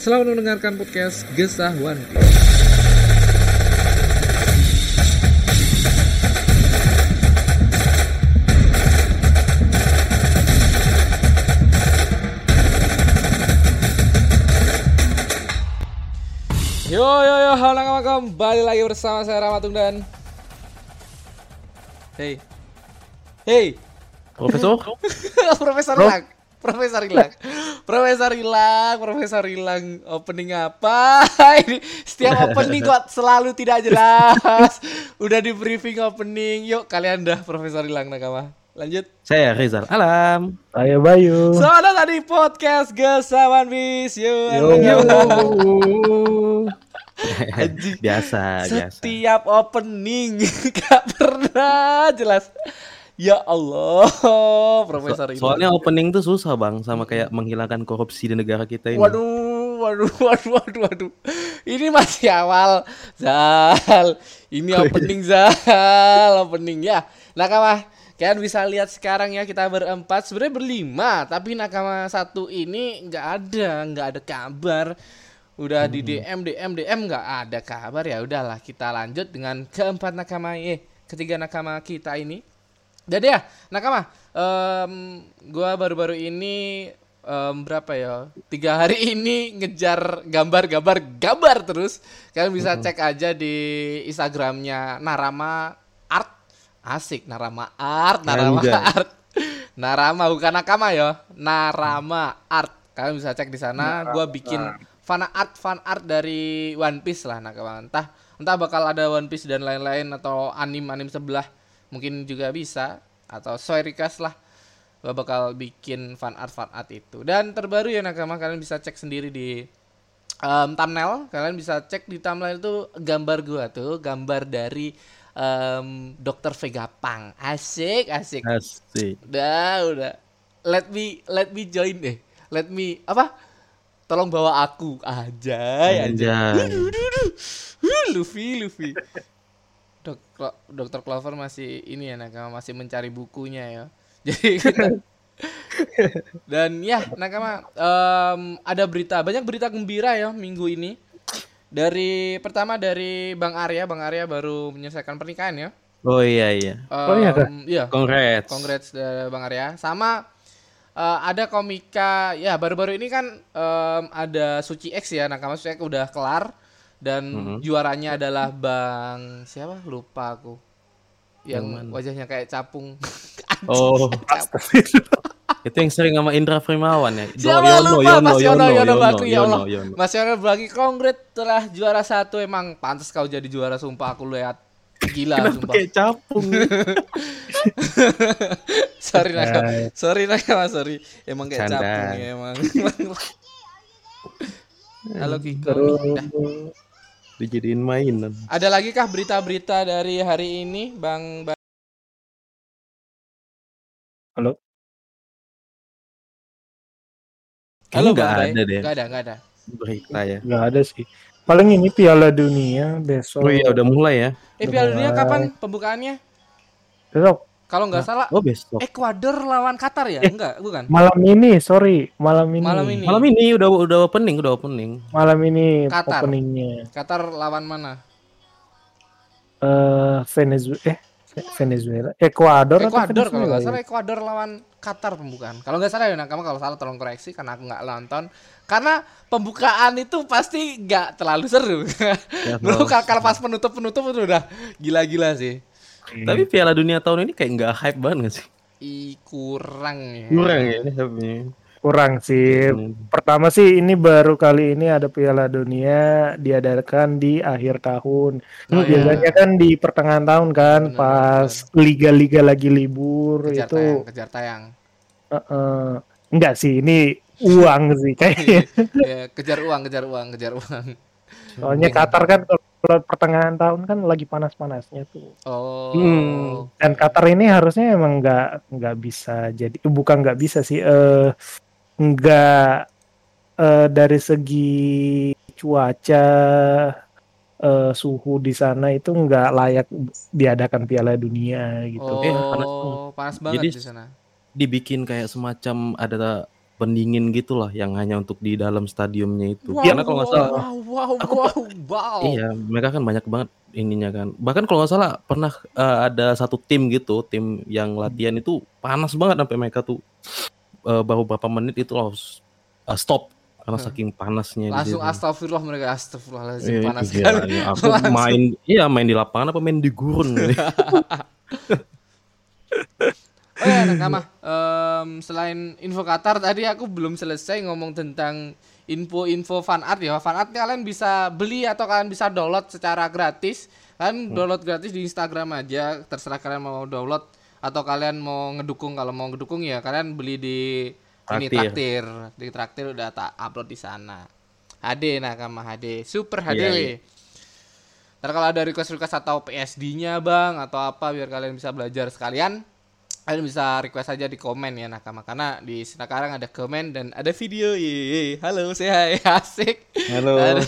selamat mendengarkan podcast Gesah One Piece. Yo yo yo, halo nakama kembali lagi bersama saya Ramatung dan Hey Hey Profesor? Profesor Hilang Profesor Hilang Profesor Hilang Profesor Hilang Opening apa Ini setiap opening kok selalu tidak jelas Udah di briefing opening Yuk kalian dah Profesor Hilang nakama Lanjut Saya Rizal Alam. Ayo Bayu. Selamat datang di podcast Gesawan Bis Yo, Yo. yo. biasa, biasa. Setiap opening gak pernah jelas. Ya Allah, Profesor So- ini. soalnya opening tuh susah bang, sama kayak menghilangkan korupsi di negara kita ini. Waduh, waduh, waduh, waduh, waduh. Ini masih awal, Zal. Ini opening Zal, opening ya. Nakama, kalian bisa lihat sekarang ya kita berempat, sebenarnya berlima, tapi nakama satu ini nggak ada, nggak ada kabar. Udah di DM, DM, DM nggak ada kabar ya. Udahlah, kita lanjut dengan keempat nakama, eh, ketiga nakama kita ini. Jadi ya, nakama, em, gua baru-baru ini em, berapa ya? Tiga hari ini ngejar gambar-gambar gambar terus. Kalian bisa cek aja di Instagramnya Narama Art. Asik Narama Art, Narama Anjay. Art. Narama bukan nakama ya, Narama Art. Kalian bisa cek di sana. Gua bikin fan art fan art dari One Piece lah nakama. Entah entah bakal ada One Piece dan lain-lain atau anim-anim sebelah mungkin juga bisa atau sesuai request lah. Gua bakal bikin fan art fan art itu. Dan terbaru ya nakama kalian bisa cek sendiri di em, thumbnail. Kalian bisa cek di thumbnail itu gambar gua tuh gambar dari em, Dr. Vega Pang. Asik asik. Asik. udah udah. Let me let me join deh. Let me apa? Tolong bawa aku. Aja aja. Luffy Luffy Dok, Dokter Clover masih ini ya Nakama masih mencari bukunya ya. Jadi kita dan ya Nakama em, ada berita banyak berita gembira ya minggu ini. Dari pertama dari Bang Arya, Bang Arya baru menyelesaikan pernikahan ya. Oh iya iya. Oh, iya? Em, Iya. Congrats. Congrats dari Bang Arya. Sama eh, ada komika ya baru-baru ini kan em, ada Suci X ya Nakama Suci X udah kelar dan Mhm. juaranya adalah Bang siapa lupa aku yang, wajahnya kayak capung. Oh, Capung. itu yang sering sama Indra Primawan ya. Do- Siapa lupa Mas Yono Yono Bakri ya Allah. Yono. Mas Yono Bakri congrats telah juara satu emang pantas kau jadi juara sumpah aku lihat gila Kenapa sumpah. kayak capung? sorry nakama, sorry nakama, sorry. Emang kayak Canda. capung ya emang. Halo Kiko. Terus. Dijadiin mainan. Ada lagi kah berita-berita dari hari ini, Bang? Bang? Kayaknya nggak ada deh Nggak ada, nggak ada. berita ya. nggak ada sih. Paling ini Piala Dunia besok. Oh iya udah mulai ya. Eh, Piala Dunia kapan pembukaannya? Besok Kalau nggak salah, Oh besok. Ekuador lawan Qatar ya? Enggak, bukan. malam ini, sorry, malam ini. Malam ini. Malam ini udah udah opening, udah opening. Malam ini Qatar. openingnya. Qatar lawan mana? Eh Venezuela eh Venezuela, Ekuador, atau Ekuador kalau nggak salah Ekuador lawan Qatar pembukaan. Kalau nggak salah ya Nakama kalau salah tolong koreksi karena aku nggak nonton. Karena pembukaan itu pasti nggak terlalu seru. Ya, Lu bos. kalau pas penutup penutup itu udah gila-gila sih. Tapi Piala Dunia tahun ini kayak nggak hype banget nggak sih? I kurang ya. Kurang ya ini hype-nya. Kurang sih. Hmm. Pertama sih ini baru kali ini ada Piala Dunia diadakan di akhir tahun. Oh, iya. Biasanya kan di pertengahan tahun kan Benar, pas liga-liga lagi libur Kejar itu tayang, kejar tayang. eh, enggak sih ini uang sih kayaknya. Ya, kejar uang, kejar uang, kejar uang. Iya. Soalnya Qatar kan kalau pertengahan tahun kan lagi panas-panasnya tuh. Oh. Hmm. Dan Qatar ini harusnya emang nggak nggak bisa jadi bukan nggak bisa sih eh nggak eh, dari segi cuaca eh, suhu di sana itu nggak layak diadakan Piala Dunia gitu. Oh, Eh, panas panas, banget Jadi- di sana. Dibikin kayak semacam ada pendingin gitulah yang hanya untuk di dalam stadiumnya itu. Wow, Karena kalau nggak salah wow, wow, Aku wow, wow. Iya, mereka kan banyak banget ininya kan. Bahkan kalau nggak salah pernah eh, ada satu tim gitu, tim yang latihan itu panas banget sampai mereka tuh eh, baru berapa menit itu harus eh, stop karena saking panasnya. Langsung astagfirullah mereka astagfirullahaladzim Iya, panas itu sekali. gila, ya. Aku Langsung. main, iya main di lapangan apa main di gurun. Oh ya nakama, Em, selain info Qatar tadi aku belum selesai ngomong tentang info-info fan art ya. Fan art kalian bisa beli atau kalian bisa download secara gratis. Kalian download gratis di Instagram aja, terserah kalian mau download atau kalian mau ngedukung. Kalau mau ngedukung ya kalian beli di ini Traktir. Di traktir udah tak upload di sana. HD nakama HD, super HD. Iya, weh. iya. Ntar kalau ada request-request atau PSD-nya bang atau apa biar kalian bisa belajar sekalian, kalian bisa request aja di komen ya nakama karena di sekarang ada komen dan ada video. Yeay, halo saya asik. Halo. Ada,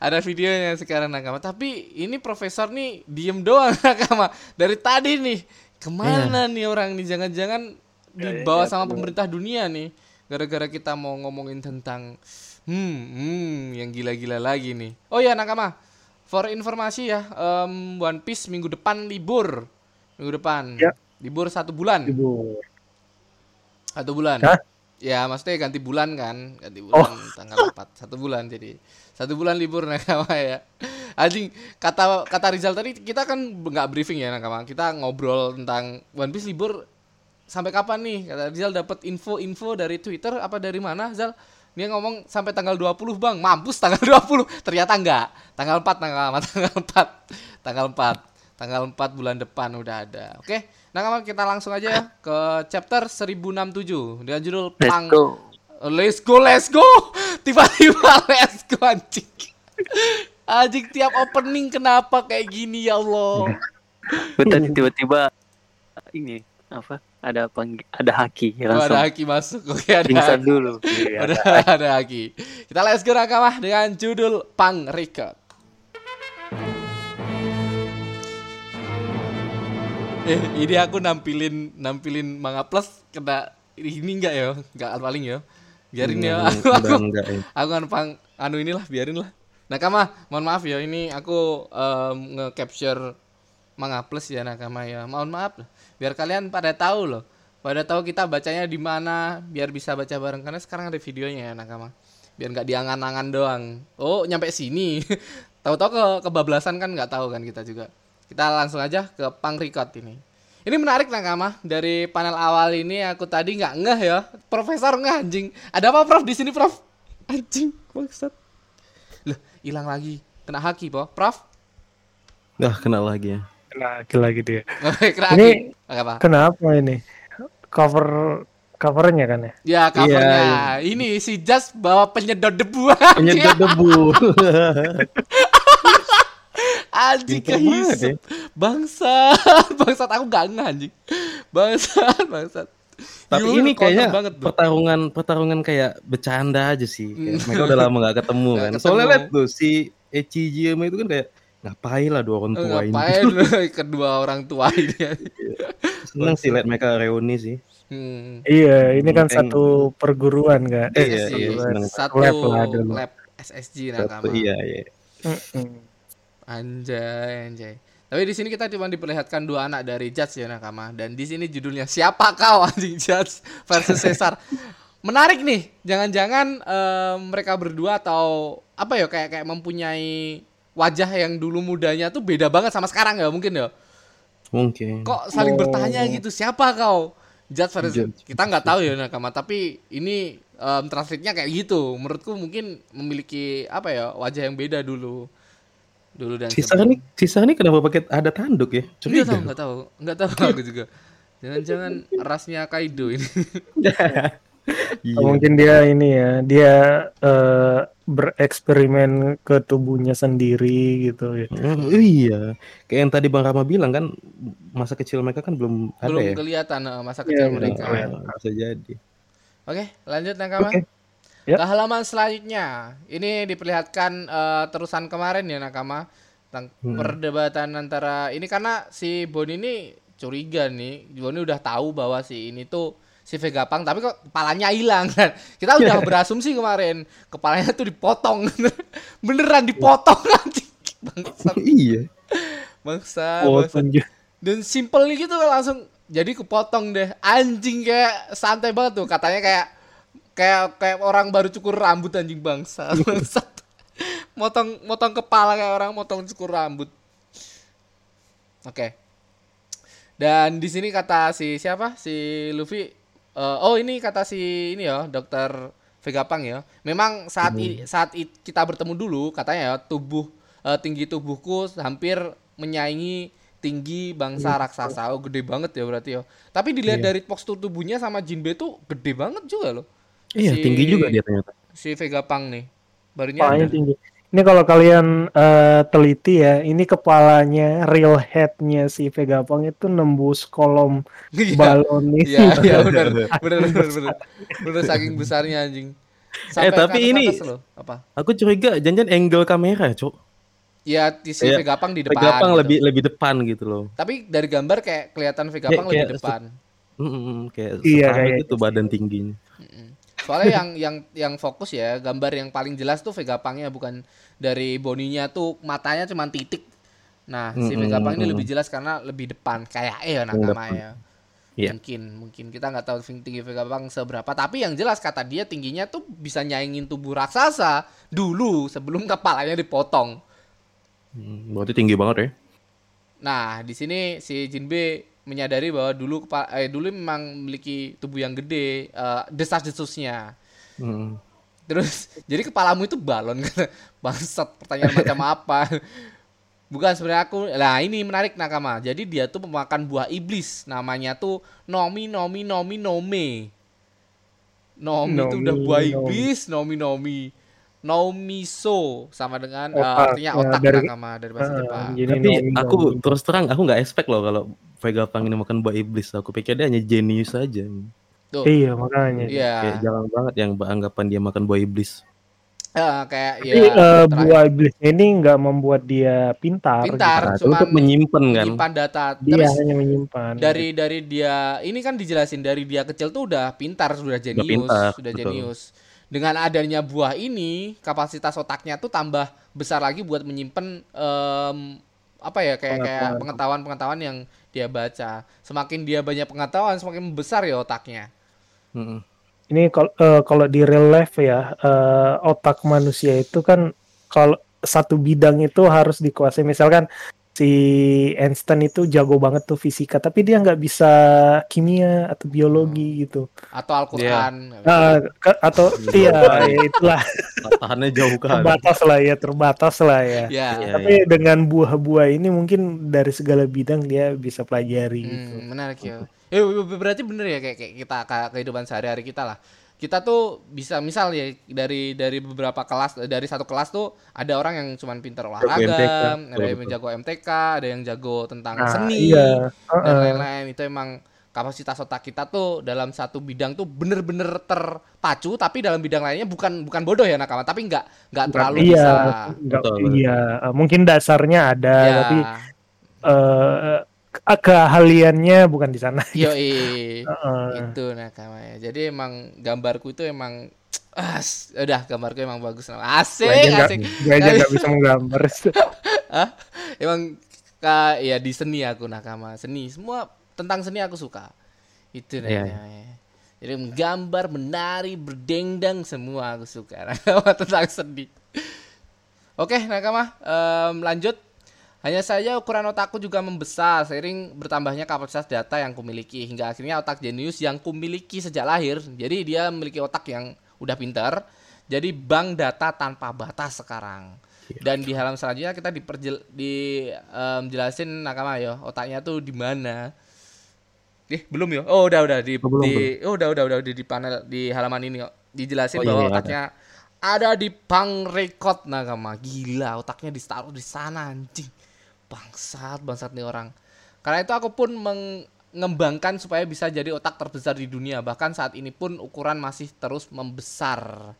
ada videonya sekarang nakama. Tapi ini profesor nih diem doang nakama dari tadi nih. Ke mana nih orang nih? Jangan-jangan dibawa sama pemerintah dunia nih. Gara-gara kita mau ngomongin tentang hmm, hmm yang gila-gila lagi nih. Oh ya nakama. For informasi ya, em, One Piece minggu depan libur. Minggu depan. Ya. Libur satu bulan. Ibu. Satu bulan. Hah? Ya, maksudnya ganti bulan kan, ganti bulan tanggal 4. Satu bulan jadi. Satu bulan libur nakama ya. Anjing, kata kata Rizal tadi kita kan nggak briefing ya nakama. Kita ngobrol tentang One Piece libur sampai kapan nih? Kata Rizal dapat info-info dari Twitter apa dari mana, Zal? Dia ngomong sampai tanggal 20, Bang. Mampus tanggal 20. Ternyata enggak. Tanggal 4 tanggal tanggal 4. Tanggal 4. Tanggal 4 bulan depan udah ada. Oke. Nah, kawan, kita langsung aja ya ke chapter 1067 dengan judul Let's Pang go. Let's go, let's go. Tiba-tiba let's go anjing. Anjing tiap opening kenapa kayak gini ya Allah. Gue tadi tiba-tiba ini apa? Ada panggi ada haki Oh, langsung ada Haki masuk. Oke, ada pingsan Haki. dulu. Ada, ada Haki. Kita let's go Nakamah dengan judul Pang Record. Eh, ini aku nampilin nampilin Manga Plus kena ini enggak ya? Enggak paling ya. Biarin ya. Hmm, Aku, udah aku, enggak ya. aku kan pang anu inilah biarin lah. Nakama, mohon maaf ya ini aku em, nge-capture Manga Plus ya Nakama ya. Mohon maaf. Biar kalian pada tahu loh. Pada tahu kita bacanya di mana biar bisa baca bareng karena sekarang ada videonya ya Nakama. Biar nggak diangan-angan doang. Oh, nyampe sini. Tahu-tahu ke kebablasan kan nggak tahu kan kita juga. Kita langsung aja ke Pang Record ini. Ini menarik Nakama. Dari panel awal ini aku tadi nggak ngeh ya. Profesor ngeh anjing. Ada apa Prof di sini Prof? Anjing, maksud. Loh, hilang lagi. Kena haki, po. Prof. Dah kena lagi ya. Nah, lagi dia. Kena haki. Ini- Apa? Kenapa ini? Cover covernya kan ya? Ya, covernya. Iya, Ini si Jas bawa penyedot debu. Penyedot debu. Anjing kehisap. Bangsat. Bangsat aku gak ngeh anjing. Bangsat, bangsat. Tapi Yul, ini kayaknya banget, Bro. pertarungan pertarungan kayak bercanda aja sih. Kayak Hmm. mereka udah lama nggak ketemu Nggak kan. ketemu. Soalnya lihat tuh si Echijima itu kan kayak ngapain lah dua orang tua ini. Ngapain kedua orang tua ini? Seneng sih lihat mereka reuni sih. Hmm. Iya, ini kan Mungkin- satu perguruan kan. Eh, iya, iya, seneng. Satu Lab lah dulu. lab SSG Satu, Nakama. iya iya. Mm-mm. Anjay, anjay. Tapi di sini kita cuma diperlihatkan dua anak dari Judge ya Nakama dan di sini judulnya siapa kau anjing Judge versus Caesar. Menarik nih. Jangan-jangan eh, mereka berdua atau apa ya kayak kayak mempunyai wajah yang dulu mudanya tuh beda banget sama sekarang ya mungkin ya. Mungkin. Kok saling bertanya gitu siapa kau? Judge versus Judge. kita nggak tahu ya Nakama tapi ini em, translate-nya kayak gitu. Menurutku mungkin memiliki apa ya wajah yang beda dulu. Dulu dan Sisa ini sisa ini kenapa pakai ada tanduk ya? Curiga. tahu, enggak tahu. Enggak tahu aku juga. Jangan-jangan rasnya Kaido ini. Iya. Mungkin dia ini ya, dia eh, bereksperimen ke tubuhnya sendiri gitu ya. Oh, iya, kayak yang tadi Bang Rama bilang kan masa kecil mereka kan belum ada Belum ya. kelihatan eh, masa Iya, kecil belum mereka. Ah, bisa jadi. Oke, lanjut Nakama. Oke. Ya. Ke halaman selanjutnya. Ini diperlihatkan eh, terusan kemarin ya Nakama tentang Hmm. perdebatan antara ini karena si Boni ini curiga nih. Boni udah tahu bahwa si ini tuh si Vegapunk tapi kok kepalanya hilang kan. Kita udah berasumsi kemarin kepalanya tuh dipotong. Beneran dipotong anjing. Bangsa, iya. bangsa, bangsa. Dan simple gitu kan langsung jadi kepotong deh. Anjing kayak santai banget tuh katanya kayak kayak kayak orang baru cukur rambut anjing bangsa. Bangsat. motong motong kepala kayak orang motong cukur rambut. Oke. Dan di sini kata si siapa? Si Luffy eh, oh ini kata si ini ya, dokter Vegapunk ya. Memang saat i- saat i- kita bertemu dulu katanya ya tubuh eh, tinggi tubuhku hampir menyaingi tinggi bangsa raksasa. Oh, gede banget ya berarti ya. Tapi dilihat Iya. dari postur tubuhnya sama Jinbe tuh gede banget juga loh. Iya, Si- tinggi juga dia ternyata. Si Vegapunk nih. Baru Kepalanya nyadar. tinggi. Ini kalau kalian eh, teliti ya, ini kepalanya real headnya si Vegapunk itu nembus kolom Iya. balon ini. Iya, iya benar. Benar benar benar. Benar saking besarnya anjing. Eh, tapi ke ini- loh. apa? Aku curiga janjian angle kamera, Cok. Ya di si Iya, Vegapunk di depan. Vegapunk gitu. lebih lebih depan gitu loh. Tapi dari gambar kayak kelihatan Vegapunk Kayak- lebih kayak depan. Mm, mm, mm, kayak Iya, kayak gitu badan tingginya. Soalnya yang yang yang fokus ya gambar yang paling jelas tuh Vegapunknya bukan dari boninya tuh matanya cuma titik. Nah si Mm-mm, Vegapunk ini mm-mm. lebih jelas karena lebih depan kayak eh ya nakama depan. ya. Iya. Mungkin mungkin kita nggak tahu tinggi Vegapunk seberapa tapi yang jelas kata dia tingginya tuh bisa nyaingin tubuh raksasa dulu sebelum kepalanya dipotong. Hmm, berarti tinggi banget ya. Nah, di sini si Jinbe menyadari bahwa dulu eh, dulu memang memiliki tubuh yang gede, eh, desas-desusnya. Hmm. Terus jadi kepalamu itu balon kata bangsat pertanyaan macam apa? Bukan sebenarnya aku. Nah, ini menarik Nakama. Jadi dia tuh pemakan buah iblis. Namanya tuh Nomi Nomi Nomi Nome. Nomi, itu Nomi, udah buah Nomi. iblis, Nomi Nomi. Nomiso sama dengan Otak, artinya ya, otak dari- Nakama dari bahasa Ah, Jepang. jadi Tapi aku terus terang aku nggak expect loh kalau Vegapunk ini makan buah iblis. Aku pikir dia hanya jenius aja. Tuh. Iya makanya. Iya. Kayak jarang banget yang anggapan dia makan buah iblis. Eh, kayak ya Tapi eh, terakhir. buah iblis ini nggak membuat dia pintar. Pintar. Itu cuman untuk menyimpan kan. menyimpan data. gitu. Dia Tapi hanya menyimpan. dari dari dia ini kan dijelasin dari dia kecil tuh udah pintar sudah jenius pintar, sudah betul. jenius dengan adanya buah ini kapasitas otaknya tuh tambah besar lagi buat menyimpan em, apa ya kayak kayak Pengetahuan. pengetahuan yang dia baca semakin dia banyak pengetahuan semakin besar ya otaknya. Ini kalau eh, kalau di real life ya eh, otak manusia itu kan kalau satu bidang itu harus dikuasai. Misalkan si Einstein itu jago banget tuh fisika, tapi dia nggak bisa kimia atau biologi gitu. atau Al-Qur'an Ah, ke- atau iya ya itulah Tahannya jauh kan. terbatas lah ya terbatas lah ya. ya Iya, Tapi dengan buah-buah ini mungkin dari segala bidang dia bisa pelajari gitu. Hmm, menarik ya. Eh, ber- berarti bener ya kayak, kayak kita kayak kehidupan sehari-hari kita lah. Kita tuh bisa misal ya dari dari beberapa kelas dari satu kelas tuh ada orang yang cuman pintar olahraga, MTK, ada yang betul. jago MTK, ada yang jago tentang Nah, seni iya. dan Heeh. lain-lain. Itu emang kapasitas otak kita tuh dalam satu bidang tuh bener-bener terpacu tapi dalam bidang lainnya bukan bukan bodoh ya nakama tapi nggak nggak terlalu iya, bisa nggak- Betul, betul. iya, mungkin dasarnya ada, ya tapi eh ke- keahliannya bukan di sana. yoi Heeh. itu nakama ya. Jadi emang gambarku itu emang as udah gambarku emang bagus asik nggak- asik. gue aja nggak bisa menggambar. Hah? emang ka, ya di seni aku nakama. Seni semua tentang seni aku suka. Itu Iya, namanya. jadi menggambar menari berdendang semua aku suka nakama tentang seni. Oke nakama em, lanjut hanya saja ukuran otakku juga membesar seiring bertambahnya kapasitas data yang kumiliki hingga akhirnya otak jenius yang kumiliki sejak lahir. Jadi dia memiliki otak yang udah pintar. Jadi bank data tanpa batas sekarang. Dan di halaman selanjutnya kita diperjel di em, jelasin nakama ya otaknya tuh di mana. Eh, belum ya? Oh, udah udah di, Oh, belum, di oh, udah udah udah di, di panel di halaman ini kok. Dijelasin Oh, bahwa iya, ada. otaknya ada di pang record nakama. Gila, otaknya ditaruh di sana anjing. Bangsat, bangsat nih orang. Karena itu aku pun mengembangkan supaya bisa jadi otak terbesar di dunia. Bahkan saat ini pun ukuran masih terus membesar.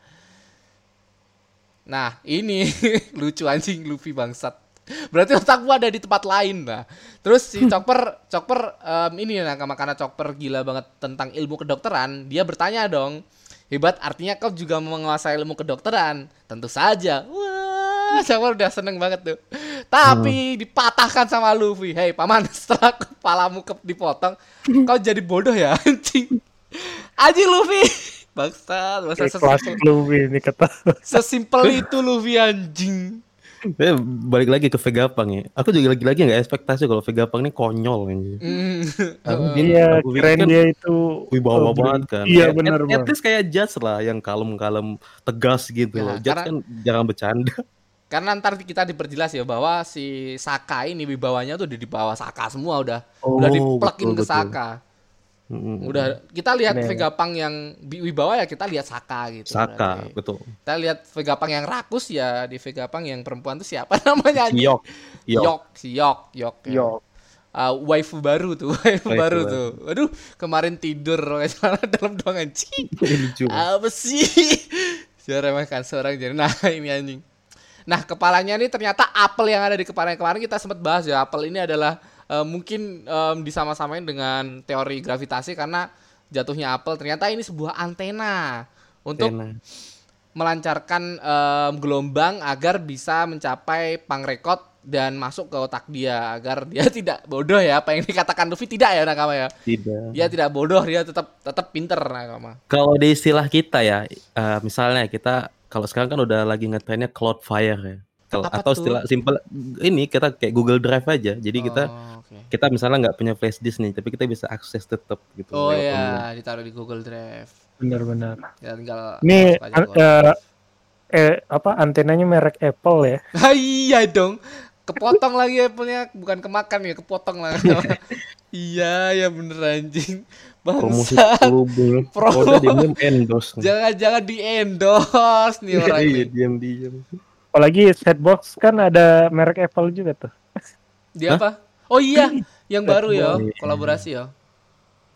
Nah, ini lucu anjing Luffy bangsat. Berarti otakku ada di tempat lain nah. Terus si Chopper, Chopper em, ini nah karena Chopper gila banget tentang ilmu kedokteran, dia bertanya dong, hebat artinya kau juga menguasai ilmu kedokteran? Tentu saja. Wah, Chopper udah seneng banget tuh. Tapi dipatahkan sama Luffy. Hei paman, setelah kepalamu ke- dipotong, kau jadi bodoh ya anjing. Anjing Luffy. Bangsat, bangsat kelas sesimpel, Luffy ini kata sesimpel itu Luffy anjing. Eh, balik lagi ke Vegapunk ya. Aku juga lagi-lagi nggak ekspektasi kalau Vegapunk ini konyol. Hmm. Aku Heeh. gini, iya keren kan dia itu wibawa oh, banget kan. iya benar banget at least kayak Judge lah yang kalem-kalem tegas gitu Ya, loh. Karena- kan jangan bercanda. Karena ntar kita diperjelas ya bahwa si Saka ini wibawanya tuh udah di bawah Saka semua udah Oh, udah diplekin betul, ke betul. Saka. Mm-mm. Udah kita lihat Bener. Vegapunk yang bi- wibawa ya kita lihat Saka gitu. Saka, berarti. betul. Kita lihat Vegapunk yang rakus ya di Vegapunk yang perempuan tuh siapa namanya? anjing? Yok. Yok. Yok, si Yok, Yok. ya. yo Ah, waifu baru tuh, waifu Waifu baru baru. tuh. Aduh, kemarin tidur celana dalam doang anjing. Apa sih? Saya remehkan seorang jadi. Nah, ini anjing. Nah, kepalanya ini ternyata apel yang ada di kepala yang kemarin kita sempat bahas ya. Apel ini adalah eh, mungkin em, disama-samain dengan teori gravitasi karena jatuhnya apel ternyata ini sebuah antena untuk Enak. melancarkan em, gelombang agar bisa mencapai pangrekot dan masuk ke otak dia agar dia tidak bodoh ya apa yang dikatakan Luffy tidak ya nakama ya Tidak. dia tidak bodoh dia tetap tetap pinter nakama Kalau di istilah kita ya, eh, misalnya kita kalau sekarang kan udah lagi ngetrennya Cloudflare ya. Kalau atau tuh? istilah simpel ini kita kayak Google Drive aja. Jadi kita Oh, oke. kita misalnya nggak punya flash disk nih, tapi kita bisa akses tetap gitu. Oh lewat online. ya, ditaruh di Google Drive. benar-benar Ya tinggal ini Google. eh, apa antenanya merek Apple ya iya dong. Kepotong lagi Apple-nya, bukan kemakan ya, kepotong lah. iya, ya bener anjing. Promosi Bangsa. global. Promo. Oh, diam endorse. nih. Jangan-jangan di endorse nih orang Iya, ini. diam-diam. apalagi setbox kan ada merek Apple juga tuh Dia apa? Oh iya, yang baru ya, Iya. kolaborasi ya.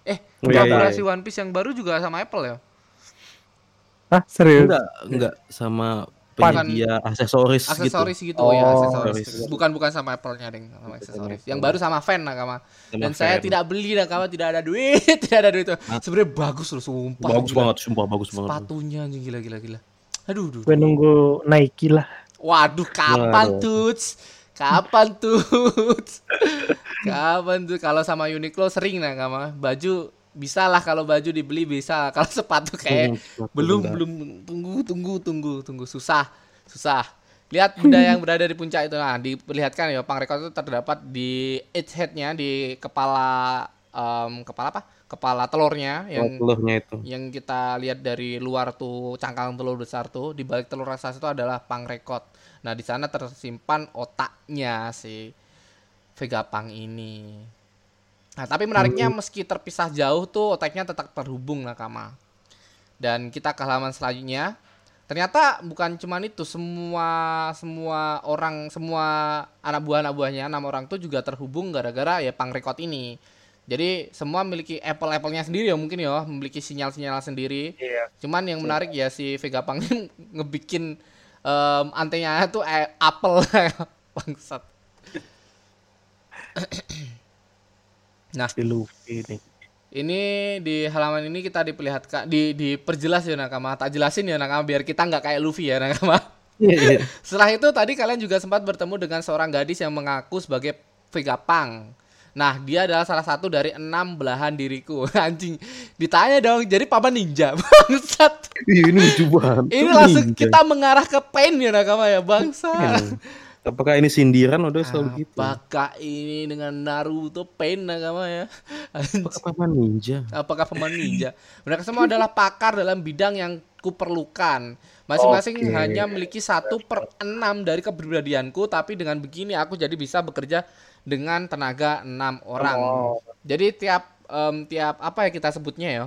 Eh, Oh, iya, kolaborasi iya. One Piece yang baru juga sama Apple ya? ah serius Enggak, enggak sama Penyedia aksesoris, Aksesoris gitu, Oh, ya, aksesoris. aksesoris. Bukan bukan sama Apple-nya, Deng, sama aksesoris. Yang baru sama fan nakama. gitu. Dan Sama saya fan. tidak beli nakama, tidak ada duit, tidak ada duit. Sebenarnya bagus loh, sumpah. bagus gila. banget, sumpah bagus banget. Sepatunya anjing gila gila gila. Aduh, duh. gue nunggu Nike lah Waduh, kapan tuts? Kapan tuts? kapan tuh? Kalau sama Uniqlo sering nah kama. Baju bisa lah kalau baju dibeli bisa. Kalau sepatu kayak Hmm, belum enggak. belum tunggu tunggu tunggu tunggu susah susah. Lihat benda yang berada di puncak itu nah diperlihatkan ya pang rekor itu terdapat di edge headnya di kepala em, kepala apa? Kepala telurnya yang telurnya itu. yang kita lihat dari luar tuh cangkang telur besar tuh di balik telur raksasa itu adalah pangrekot. Nah di sana tersimpan otaknya si Vegapunk ini. Nah tapi menariknya meski terpisah jauh tuh otaknya tetap terhubung nakama. Dan kita ke halaman selanjutnya. Ternyata bukan cuman itu semua semua orang semua anak buah anak buahnya enam orang tuh juga terhubung gara-gara ya pangrekot ini. Jadi semua memiliki apple-apple-nya sendiri ya mungkin ya, memiliki sinyal-sinyal sendiri. iya Cuman yang menarik ya si Vegapunk ini ngebikin em, antenya tuh eh, apel bangsat. nah, si Luffy ini ini di halaman ini kita diperlihatkan di diperjelas ya nakama. Tak jelasin ya nakama biar kita nggak kayak Luffy ya nakama. Iya, iya. Setelah itu tadi kalian juga sempat bertemu dengan seorang gadis yang mengaku sebagai Vegapunk. Nah, dia adalah salah satu dari enam belahan diriku. Anjing. Ditanya dong, jadi paman ninja. Bangsat. Ini lucu banget. Ini langsung ninja. kita mengarah ke pain ya nakama ya, bangsa. Apakah ini sindiran udah selalu gitu? Apakah ini dengan Naruto pain ya? Anjing. Apakah paman ninja? Apakah paman ninja? Mereka semua adalah pakar dalam bidang yang kuperlukan. Masing-masing Oke. hanya memiliki satu per enam dari kepribadianku, tapi dengan begini aku jadi bisa bekerja dengan tenaga enam orang. Oh. Jadi tiap em, tiap apa ya kita sebutnya ya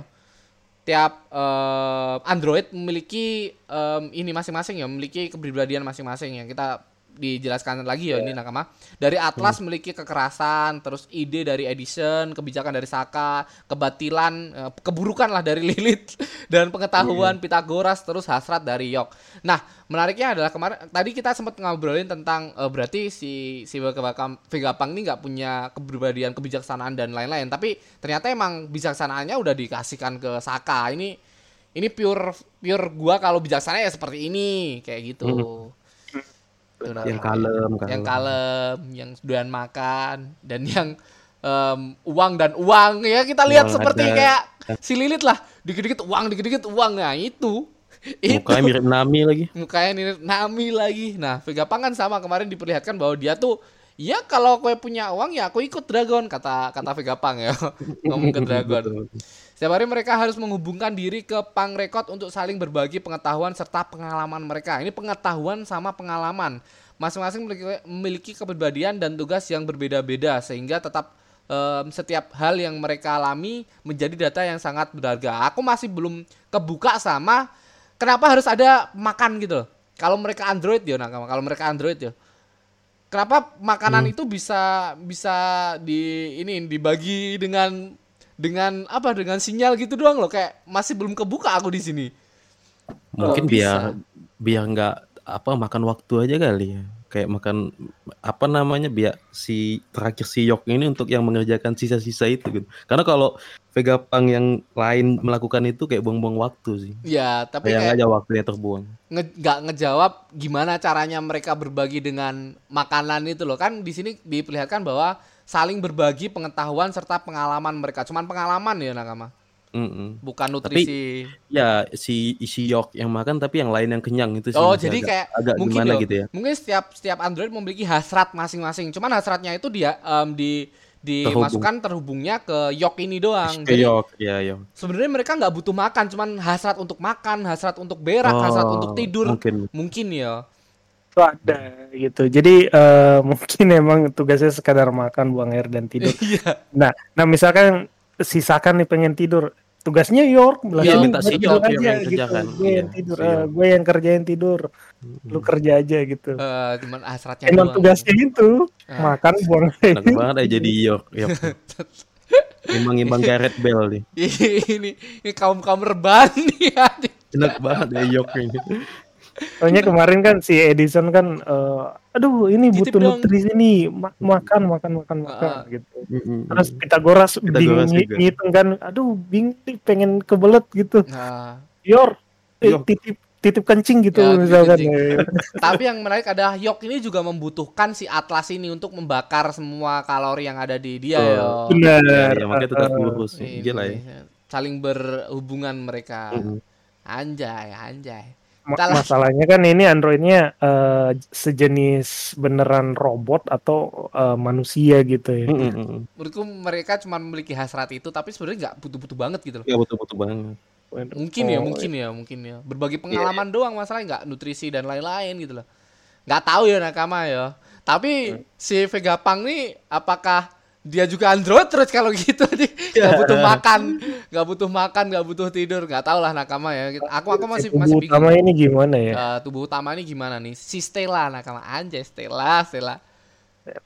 tiap eh, Android memiliki em, ini masing-masing ya memiliki kepribadian masing-masing yang kita dijelaskan lagi ya ini nakama. Dari Atlas memiliki kekerasan terus ide dari Edison kebijakan dari Saka kebatilan eh, keburukan lah dari Lilith dan pengetahuan Pitagoras terus hasrat dari Yok nah menariknya adalah kemarin tadi kita sempat ngobrolin tentang eh, berarti si si Vegapunk Vegapunk ini nggak punya kepribadian kebijaksanaan dan lain-lain. Tapi ternyata emang bijaksanaannya udah dikasihkan ke Saka. Ini ini pure pure gua kalau bijaksana ya seperti ini kayak gitu. Tuh, nah, yang kalem, yang kalem, yang doyan makan dan yang em, uang dan uang. Ya kita lihat Uang seperti ada. kayak si Lilith lah. Dikit-dikit uang dikit-dikit uang. Nah itu. Itu. Mukanya mirip Nami lagi. mukanya ini Nami lagi. Nah, Vegapunk kan sama kemarin diperlihatkan bahwa dia tuh ya kalau gue punya uang ya aku ikut Dragon kata kata Vegapunk ya. Ngomong ke Dragon. Setiap hari mereka harus menghubungkan diri ke Punk Record untuk saling berbagi pengetahuan serta pengalaman mereka. Ini pengetahuan sama pengalaman. Masing-masing memiliki, kepribadian dan tugas yang berbeda-beda sehingga tetap em, setiap hal yang mereka alami menjadi data yang sangat berharga. Aku masih belum kebuka sama kenapa harus ada makan gitu loh. Kalau mereka Android ya, nah kalau mereka Android ya. Kenapa makanan itu bisa bisa di ini dibagi dengan dengan apa dengan sinyal gitu doang loh kayak masih belum kebuka aku di sini. Mungkin Kok bisa? biar biar nggak apa makan waktu aja kali ya. Kayak makan apa namanya biar si terakhir si Yok ini untuk yang mengerjakan sisa-sisa itu gitu. Karena kalau Vegapunk yang lain melakukan itu kayak buang-buang waktu sih. Ya, tapi Kayak kayak aja waktunya terbuang. nge- nggak ngejawab gimana caranya mereka berbagi dengan makanan itu loh kan di sini diperlihatkan bahwa saling berbagi pengetahuan serta pengalaman mereka cuman pengalaman ya nakama Mm-mm. bukan nutrisi Ya si si Yok yang makan tapi yang lain yang kenyang itu sih. oh jadi agak- kayak agak mungkin gimana loh, gitu ya. mungkin setiap setiap Android memiliki hasrat masing-masing cuman hasratnya itu dia em, di dimasukkan terhubungnya ke yok ini doang Ke jadi Yok, ya Yok. sebenarnya mereka nggak butuh makan cuman hasrat untuk makan hasrat untuk berak hasrat Oh, untuk tidur Mungkin. mungkin ya itu ada gitu. Jadi eh, mungkin emang tugasnya sekadar makan, buang air dan tidur. iya Nah, nah misalkan sisakan nih pengen tidur, tugasnya York Iya, sini minta si York yang aja kerjakan. Gue yang Iya, tidur, si eh, York. gue yang kerjain tidur, lu kerja aja gitu. Eh, cuman hasratnya Emang tugasnya itu Ah. makan, buang air. Enak banget aja jadi Yok. Yok. Imbang-imbang Gareth Bell nih. ini ini kaum kaum reban nih. Enak banget ya Yok ini. Soalnya kemarin kan si Edison kan, eh, aduh ini butuh dong. nutrisi nih, Ma- makan, makan, makan, makan Ah. gitu. Mm-mm. Terus Pitagoras, Pitagoras bingung ngitung kan, aduh bingung nih pengen kebelet gitu. Nah, Yor, eh, Yor. titip titip kencing gitu Ya, misalkan. kencing. ya. tapi yang menarik adalah Yok ini juga membutuhkan si Atlas ini untuk membakar semua kalori yang ada di dia Oh, yo. Benar. Ya, ya, makanya tetap lurus. Ini, Gila ya. Saling berhubungan mereka. Mm-mm. Anjay, anjay. Ma- Entahlah. masalahnya kan ini Androidnya eh, sejenis beneran robot atau eh, manusia gitu ya. Mm-mm. Menurutku mereka cuma memiliki hasrat itu tapi sebenarnya nggak butuh-butuh banget gitu loh. Ya betul-betul banget. Mungkin ya, Oh, mungkin ya, mungkin ya. Berbagi pengalaman doang masalahnya nggak nutrisi dan lain-lain gitu loh. Nggak tahu ya nakama ya. Tapi si Vegapunk nih apakah dia juga Android terus kalau gitu nih nggak butuh makan, nggak butuh makan, nggak butuh tidur, nggak tahu lah nakama ya. Aku aku masih tubuh masih bingung. utama ini gimana ya? Eh, tubuh utama ini gimana nih? Si Stella nakama anjay Stella, Stella. Eh,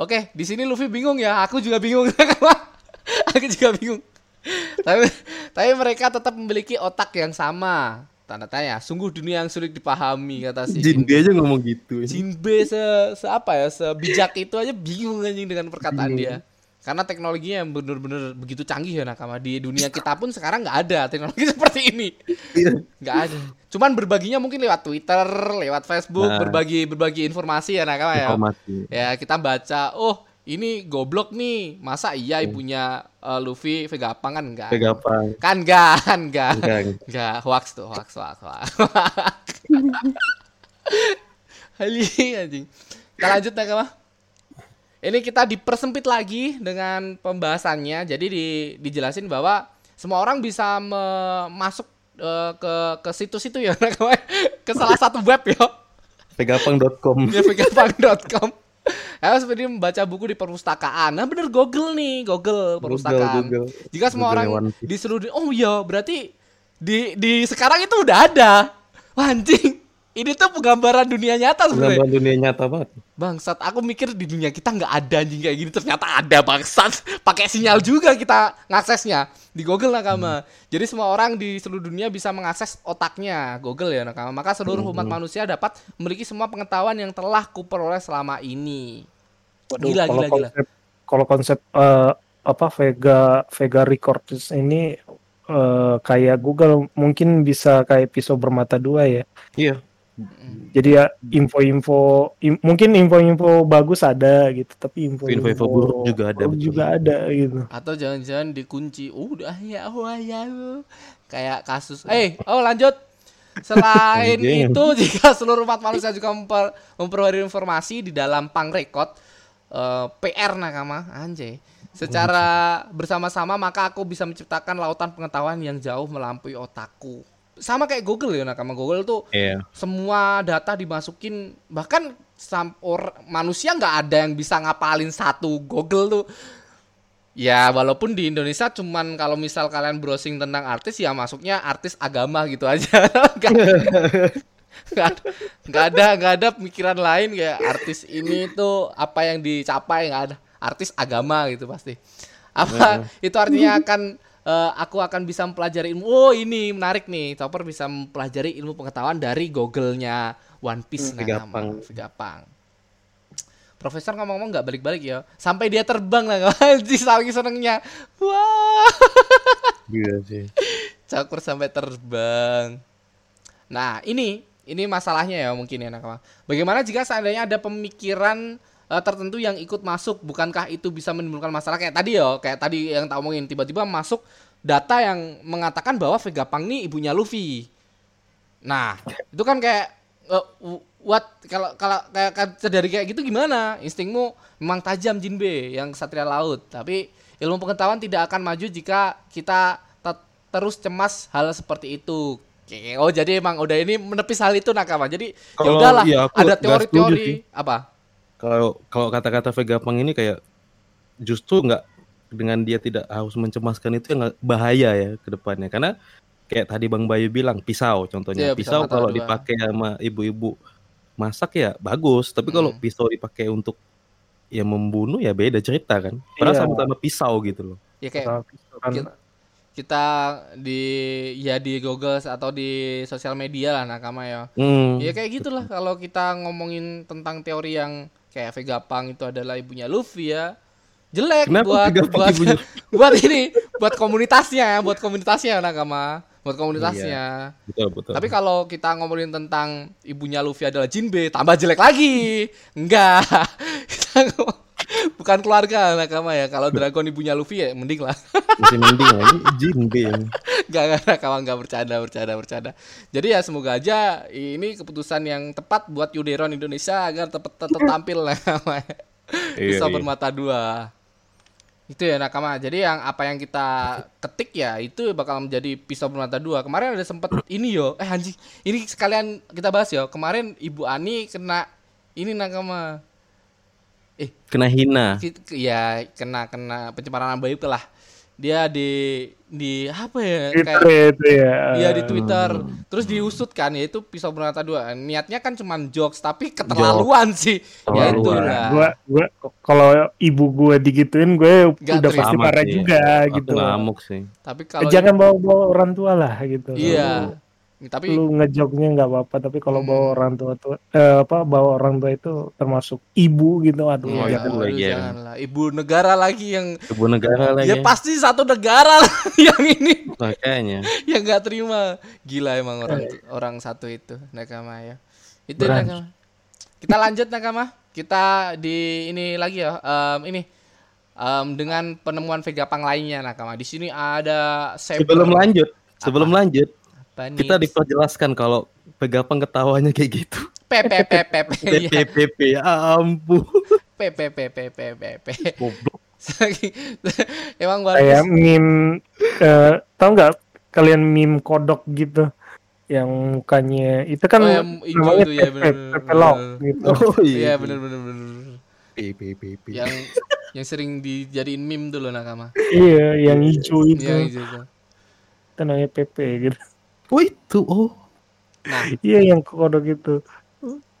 Oke, di sini Luffy bingung ya. Aku juga bingung. aku juga bingung. tapi tapi mereka tetap memiliki otak yang sama. Tanda tanya. Sungguh dunia yang sulit dipahami kata si Jinbe aja ngomong gitu. Jinbe se, se apa ya sebijak itu aja bingung anjing dengan perkataan dia. Karena teknologinya yang bener-bener begitu canggih ya nakama di dunia kita pun sekarang nggak ada teknologi seperti ini. Nggak ada. Cuman berbaginya mungkin lewat Twitter, lewat Facebook, Nah. berbagi berbagi informasi ya nakama ya. Informasi. Ya kita baca, oh ini goblok nih, masa iya ibunya eh, Luffy Vegapunk kan enggak? Vegapunk. Kan enggak, kan enggak, Enggak. enggak, hoax tuh, hoax, hoax, hoax. Hali anjing. Kita lanjut ya mah. Ini kita dipersempit lagi dengan pembahasannya. Jadi di, dijelasin bahwa semua orang bisa me- masuk eh, ke ke situs itu ya, ke salah satu web ya Vegapunk.com. ya vegapunk.com Ayo seperti membaca buku di perpustakaan. Nah bener Google nih, Google perpustakaan. Google. Jika semua Google orang Piece. di oh iya berarti di di sekarang itu udah ada. Wah, anjing. Ini tuh penggambaran dunia nyata sebenarnya. Pengambilan dunia nyata banget. Bangsat, aku mikir di dunia kita nggak ada anjing kayak gini ternyata ada bangsat. Pakai sinyal juga kita ngaksesnya di Google nakama. Jadi semua orang di seluruh dunia bisa mengakses otaknya Google ya nakama. Maka seluruh umat manusia dapat memiliki semua pengetahuan yang telah kuperoleh selama ini. Waduh, Gila, kalau gila, gila. konsep kalau konsep eh, apa Vega Vega Records ini eh, kayak Google mungkin bisa kayak pisau bermata dua ya. Iya. Jadi ya info-info im- mungkin info-info bagus ada gitu, tapi info-info buruk juga ada, buruk juga ada gitu. Atau jangan-jangan dikunci. Udah ya, wah ya. Kayak kasus. Eh, oh lanjut. Selain itu, jika seluruh umat manusia juga memper, memperbarui informasi di dalam pang record eh, PR nakama, anjay. Secara bersama-sama maka aku bisa menciptakan lautan pengetahuan yang jauh melampaui otakku. Sama kayak Google ya nakama. Google tuh Iya. semua data dimasukin. Bahkan sam or, manusia nggak ada yang bisa ngapalin satu Google tuh. Ya walaupun di Indonesia cuman kalau misal kalian browsing tentang artis ya masuknya artis agama gitu aja. Nggak nggak ada. Nggak ada pemikiran lain kayak artis ini tuh apa yang dicapai nggak ada. Artis agama gitu pasti. Apa itu artinya akan eh, aku akan bisa mempelajari ilmu oh ini menarik nih Chopper bisa mempelajari ilmu pengetahuan dari Google-nya One Piece Hmm, nah, Vigapang. Vigapang. Profesor ngomong-ngomong nggak balik-balik ya sampai dia terbang lah anjing saking senengnya wah Gila sih. cakur sampai terbang. Nah, ini ini masalahnya ya mungkin ya nakama. Bagaimana jika seandainya ada pemikiran eh, tertentu yang ikut masuk, bukankah itu bisa menimbulkan masalah kayak tadi ya, kayak tadi yang tak omongin tiba-tiba masuk data yang mengatakan bahwa Vegapunk ini ibunya Luffy. Nah, itu kan kayak w- what kalau kalau kayak dari kayak gitu gimana? Instingmu memang tajam Jinbe yang satria laut, tapi ilmu pengetahuan tidak akan maju jika kita te- terus cemas hal seperti itu. Oke, Oh jadi emang udah ini menepis hal itu nakama. Jadi ya udahlah iya, ada teori-teori apa? Kalau kalau kata-kata Vegapunk ini kayak justru nggak dengan dia tidak harus mencemaskan itu yang bahaya ya ke depannya karena kayak tadi Bang Bayu bilang pisau contohnya Iya, pisau pisau kalau dua. dipakai sama ibu-ibu masak ya bagus tapi kalau Hmm. pisau dipakai untuk ya membunuh ya beda cerita kan padahal Iya. sama-sama pisau gitu loh Ya kayak pisau kan Kita- kita di ya di Google atau di sosial media lah nakama ya. Hmm. Ya kayak gitulah kalau kita ngomongin tentang teori yang kayak Vegapunk itu adalah ibunya Luffy ya. Jelek Kenapa buat buat ibunya? buat ini, buat komunitasnya, buat komunitasnya nakama, buat komunitasnya. betul betul Tapi kalau kita ngomongin tentang ibunya Luffy adalah Jinbe, tambah jelek lagi. Enggak. Kita ngomong- bukan keluarga nakama ya. Kalau Dragon ibunya Luffy ya mending lah. masih mending ya ini Jinbe Gak, gak, kawan gak bercanda, bercanda, bercanda. Jadi ya semoga aja ini keputusan yang tepat buat Yuderon Indonesia agar tetap tetap tampil lah namanya. Iya, Bisa iya. bermata dua. Itu ya nakama. Jadi yang apa yang kita ketik ya itu bakal menjadi pisau bermata dua. Kemarin ada sempet ini yo. Eh anjing, ini sekalian kita bahas yo. Kemarin Ibu Ani kena ini nakama. Kena hina ya kena kena pencemaran nama baik lah. Dia di di apa ya Twitter kayak itu ya. Iya di Twitter, terus diusut kan yaitu pisau bermata dua. Niatnya kan cuma jokes tapi keterlaluan sih. Ya Keterlaluan. itulah. Gua gua kalau ibu gua digituin gue Nggak udah pasti marah sih. juga Aku gitu. ngamuk sih Tapi kalau Jangan bawa-bawa orang tua lah gitu. iya, tapi Lu ngejoknya nggak apa-apa, tapi kalau Hmm. bawa orang tua tuh eh, apa bawa orang tua itu termasuk ibu gitu, aduh iya, Oh, jangan. itu aduh, lagi ya. janganlah. Ibu negara lagi yang ibu negara lagi ya pasti satu negara yang ini makanya yang nggak terima. Gila emang orang orang satu itu nakama ya. Itu Beran. nakama. Kita lanjut nakama. Kita di ini lagi ya. em, ini em, dengan penemuan Vegapunk lainnya nakama. Di sini ada saber. sebelum lanjut sebelum lanjut Apa nih? kita diperjelaskan kalau Vegapunk ketawanya kayak gitu P P P P P iya. PPP ya ampun P P P P P P P goblok Emang Kayak bagus. meme eh, tau nggak kalian meme kodok gitu yang mukanya itu kan Oh, yang hijau namanya itu, ya, Pepe, bener, Pepe gitu. oh Iya bener bener bener. P P P P. yang yang sering dijadiin meme dulu nakama. Iya, yang hijau itu. Iya, iya, iya. Itu namanya PP gitu. Oh itu, oh. Nah, Iya, yang kodok itu.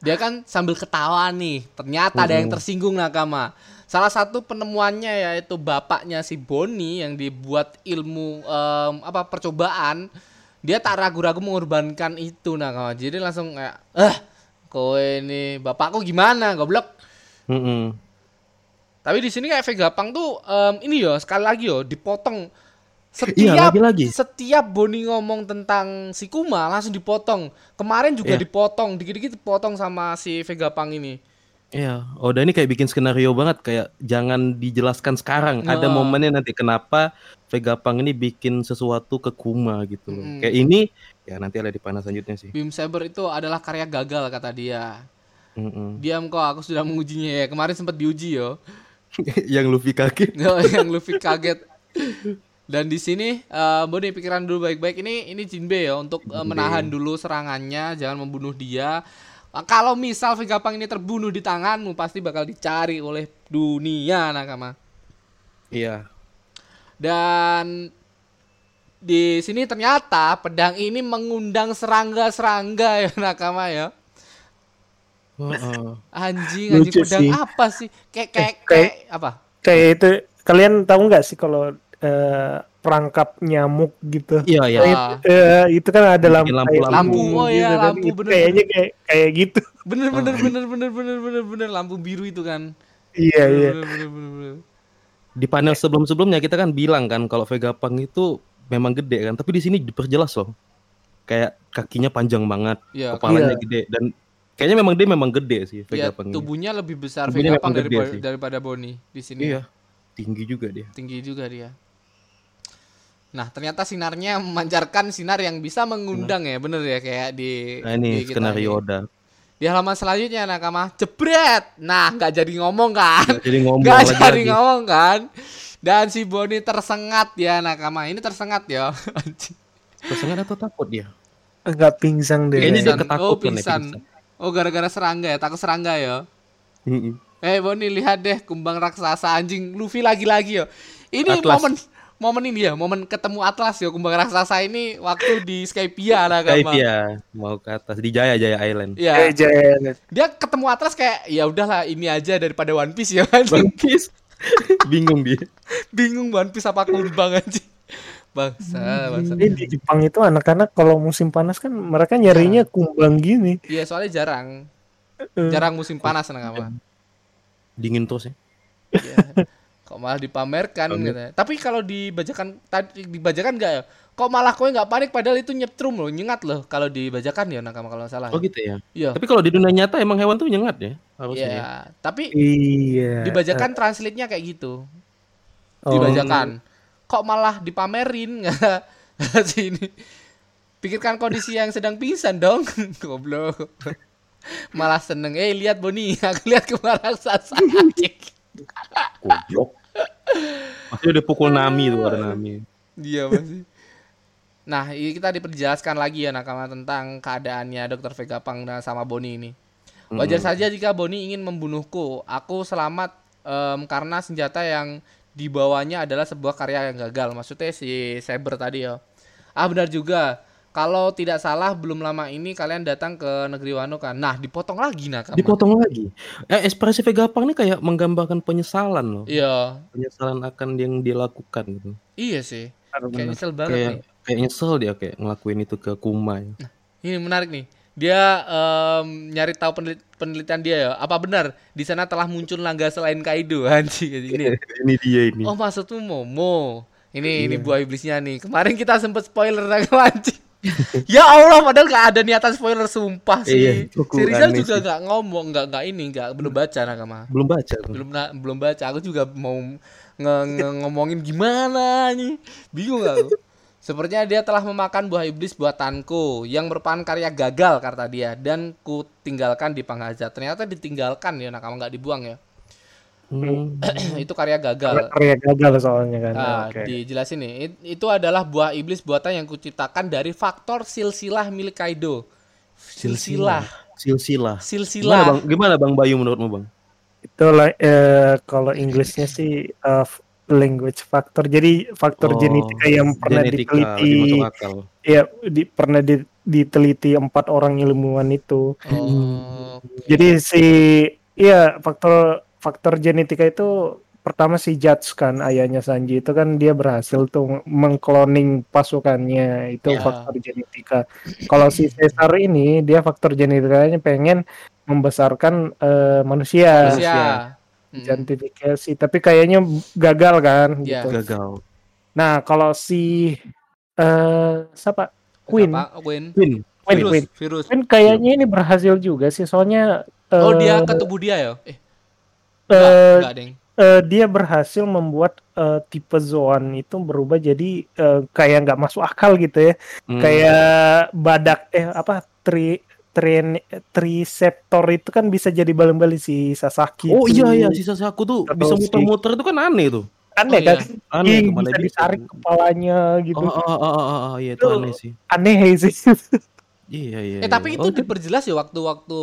dia kan sambil ketawa nih. Ternyata ada yang tersinggung nakama. Salah satu penemuannya yaitu bapaknya si Boni yang dibuat ilmu em, apa percobaan. Dia tak ragu-ragu mengorbankan itu nakama. Jadi langsung kayak, "Eh, kowe ini bapakku gimana, goblok?" Mm-mm. Tapi di sini kayak Vegapunk tuh em, ini yo sekali lagi yo dipotong setiap Iya, lagi-lagi. setiap Boni ngomong tentang si Kuma langsung dipotong. Kemarin juga Iya. dipotong, dikit-dikit dipotong sama si Vegapunk ini. Iya, Oda ini kayak bikin skenario banget kayak jangan dijelaskan sekarang. Ada Nah. momennya nanti kenapa Vegapunk ini bikin sesuatu ke Kuma gitu loh. Mm. Kayak ini ya nanti ada di panah selanjutnya sih. Beam Saber itu adalah karya gagal kata dia. Mm-mm. Diam kok, aku sudah mengujinya ya. Kemarin sempat diuji yo. Yang Luffy kaget. Yang Luffy kaget. Dan di sini eh Boni pikiran dulu baik-baik ini ini Jinbe ya untuk eh, menahan dulu serangannya, jangan membunuh dia. Eh, Kalau misal Vegapunk ini terbunuh di tanganmu pasti bakal dicari oleh dunia nakama. Iya. Dan di sini ternyata pedang ini mengundang serangga-serangga ya nakama ya. Heeh. Anjing, anjing Lucu pedang sih. apa sih? Kayak kayak Eh, kayak- kayak apa? Kayak itu kalian tahu nggak sih kalau eh, perangkap nyamuk gitu? Iya, iya. Ah. Eh, itu kan ada lampu, lampu- lampu. biru Oh iya, kan. lampu, Itu bener, Kayaknya kayak kayak gitu. Bener bener bener bener bener bener bener lampu biru itu kan. Iya iya. Bener, bener, bener, bener. Di panel sebelum-sebelumnya kita kan bilang kan kalau Vegapunk itu memang gede kan, tapi di sini diperjelas loh. Kayak kakinya panjang banget, Iya, kepalanya Iya. gede dan kayaknya memang dia memang gede sih Iya, Vegapunk ini. tubuhnya lebih besar Tubuhnya memang gede daripada, sih. daripada Boni di sini. Iya. Tinggi juga dia. Tinggi juga dia. Nah, ternyata sinarnya memancarkan sinar yang bisa mengundang ya, bener ya kayak di Nah, ini di skenario ini. Oda. Di halaman selanjutnya Nakama jebret. Nah, nggak jadi ngomong kan? Nggak jadi ngomong Nggak lagi jadi lagi. ngomong kan? Dan si Boni tersengat ya Nakama. Ini tersengat ya. Kesengat atau takut dia? Enggak pingsan deh. Kayaknya dia Pingsan. ketakutan Oh, ya, pingsan. pingsan. Oh, gara-gara serangga ya, takut serangga ya. Eh Boni lihat deh kumbang raksasa anjing Luffy lagi-lagi yo. Ini Atlas. momen momen ini ya, momen ketemu Atlas ya kumbang raksasa ini waktu di Skypia lah kan. dia mau ke atas di Jaya Jaya Island. Ya, Eh, jangan. dia ketemu Atlas kayak ya udahlah ini aja daripada One Piece ya anjing. One Piece. Bingung dia. Bingung One Piece apa kumbang anjing. Bangsa, bangsa. Ini di Jepang itu anak-anak kalau musim panas kan mereka nyarinya kumbang gini. Iya, soalnya jarang. Eh. Jarang musim panas nakama. Dingin terus ya. Iya. Kok malah dipamerkan gitu. Tapi kalau dibajakan tadi dibajakan enggak ya? Kok malah kowe nggak panik padahal itu nyetrum loh, nyengat loh kalau dibajakan ya nakama kalau salah. Oh gitu ya. Iya. Tapi kalau di dunia nyata emang hewan tuh nyengat ya harusnya. Iya, ya. tapi Iya. dibajakan translate-nya kayak gitu. Oh. Dibajakan. Kok malah dipamerin nggak sini? Pikirkan kondisi yang sedang pingsan dong. Goblok. Malah seneng. Eh, lihat Boni, aku lihat kemarin raksasa. anjing. Goblok. Masih udah pukul Nami tuh ada Nami. Dia masih. Nah, ini kita diperjelaskan lagi ya nakama tentang keadaannya Dr. Vegapunk dan sama Boni ini. Wajar saja jika Boni ingin membunuhku. Aku selamat em, karena senjata yang dibawanya adalah sebuah karya yang gagal. Maksudnya si Saber tadi ya. Ah benar juga. Kalau tidak salah belum lama ini kalian datang ke negeri Wano kan. Nah, dipotong lagi nakama. Dipotong lagi. Eh ekspresi Vegapunk ini kayak menggambarkan penyesalan loh. Iya. Penyesalan akan yang dia lakukan gitu. Iya sih. Kayak nyesel banget Kayak nih. kayak nyesel dia kayak ngelakuin itu ke Kuma. ya. Ini menarik nih. Dia em, nyari tahu penelit- penelitian dia ya. Apa benar di sana telah muncul naga selain Kaido? Anjing ini. ini dia ini. Oh maksudmu Momo. Ini ini buah iblisnya nih. Kemarin kita sempet spoiler naga anjing. Ya Allah, padahal gak ada niatan spoiler sumpah sih. Iya, si Rizal juga sih. gak ngomong, gak gak ini, gak belum baca nakama. Belum baca tuh. Belum na- belum baca. Aku juga mau nge- nge- ngomongin gimana nih. Bingung aku. Sepertinya dia telah memakan buah iblis buatanku yang merupakan karya gagal kata dia dan ku tinggalkan di Panghaja. Ternyata ditinggalkan ya nakama nggak dibuang ya. Hmm. itu karya gagal. Karya gagal soalnya kan. Ah, Oke. dijelasin nih. It- itu adalah buah iblis buatan yang kuciptakan dari faktor silsilah milik Kaido. Silsilah. Silsilah. Gimana Silsilah. bang? Gimana bang Bayu menurutmu bang? itu lah eh, kalau Inggrisnya sih eh, language factor. Jadi faktor Oh, genetika yang pernah genetika, diteliti ya di, pernah di- diteliti empat orang ilmuwan itu. Oh. Jadi si iya faktor faktor genetika itu pertama si Judge kan ayahnya Sanji itu kan dia berhasil tuh mengkloning pasukannya itu Ya. faktor genetika. Kalau si Caesar ini dia faktor genetikanya pengen membesarkan eh, manusia, Manusia. Mm. identifikasi tapi kayaknya gagal kan Ya. gitu. Gagal. Nah kalau si eh siapa Queen Apa? Queen. Win. Queen Virus. Queen Virus. Queen kayaknya ini berhasil juga sih soalnya Oh, dia eh, ke tubuh dia ya? Eh, eh, enggak, enggak, Deng. eh, dia berhasil membuat eh, tipe Zoan itu berubah jadi eh, kayak nggak masuk akal gitu ya Hmm. kayak badak eh apa tri tri triceptor itu kan bisa jadi balen-balen si Sasaki Oh itu. iya iya sisa aku tuh Atau bisa si- muter-muter itu kan aneh tuh. aneh Oh, kan iya. Aneh bisa bisa. ditarik kepalanya gitu Oh, oh, oh, oh, oh, oh, iya itu Itu- aneh sih. aneh sih Iya iya. Eh, tapi iya. itu Oh, diperjelas ya waktu-waktu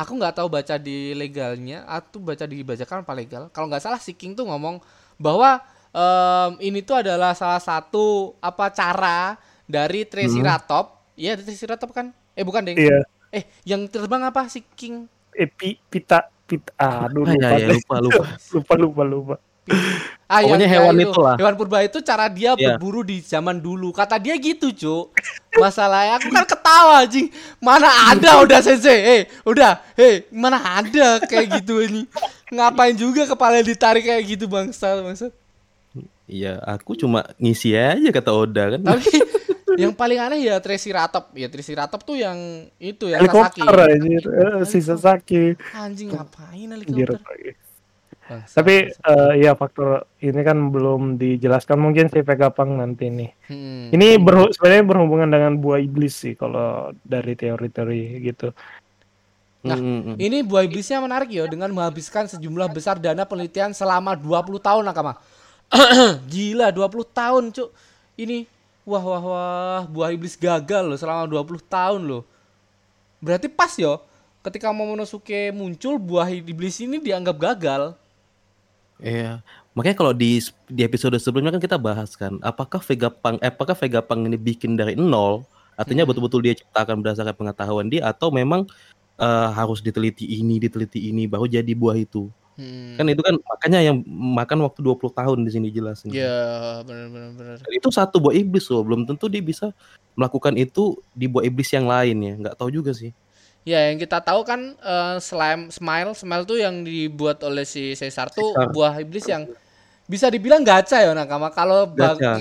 aku nggak tahu baca di legalnya atau baca di bajakan apa legal. Kalau nggak salah si King tuh ngomong bahwa em, ini tuh adalah salah satu apa cara dari Triceratops. Iya, Triceratops kan? Eh, bukan, Deng. iya Eh, yang terbang apa si King? eh, pi- pita pita aduh Ah, lupa ya, ya, deh. lupa lupa. lupa lupa lupa Ah, Pokoknya hewan ya itulah. Hewan purba itu cara dia Iya. berburu di zaman dulu. Kata dia gitu, Cuk. Masalahnya aku kan ketawa, anjing. Mana ada udah sensei. Eh, udah. Hei, mana ada kayak gitu ini. Ngapain juga kepala ditarik kayak gitu, bangsa, bangsa. Iya, aku cuma ngisi aja kata Oda kan. Tapi yang paling aneh ya Triceratops. Ya Triceratops tuh yang itu ya Sasaki. helikopter anjir Eh, si Sasaki Anjing ngapain helikopter? Bangsa, Tapi bangsa. eh, ya faktor ini kan belum dijelaskan mungkin si Vegapunk nanti nih. Hmm. Ini berhu- sebenarnya berhubungan dengan buah iblis sih kalau dari teori-teori gitu. Nah, Hmm, hmm, hmm. Ini buah iblisnya menarik ya dengan menghabiskan sejumlah besar dana penelitian selama 20 tahun Nakama. Gila 20 tahun, Cuk. Ini wah wah wah buah iblis gagal loh selama 20 tahun loh. Berarti pas yo ketika Momonosuke muncul buah iblis ini dianggap gagal. Iya. Makanya kalau di di episode sebelumnya kan kita bahas kan, apakah Vegapunk eh, apakah Vegapunk ini bikin dari nol, artinya Hmm. betul-betul dia ciptakan berdasarkan pengetahuan dia atau memang eh, harus diteliti ini, diteliti ini baru jadi buah itu. Hmm. Kan itu kan makanya yang makan waktu 20 tahun di sini jelas. Ya, benar benar Itu satu buah iblis loh, belum tentu dia bisa melakukan itu di buah iblis yang lain ya. Nggak tahu juga sih. Ya, yang kita tahu kan eh, slime smile, smile tuh yang dibuat oleh si Caesar tuh Caesar. buah iblis yang bisa dibilang gacha ya nakama. Kalau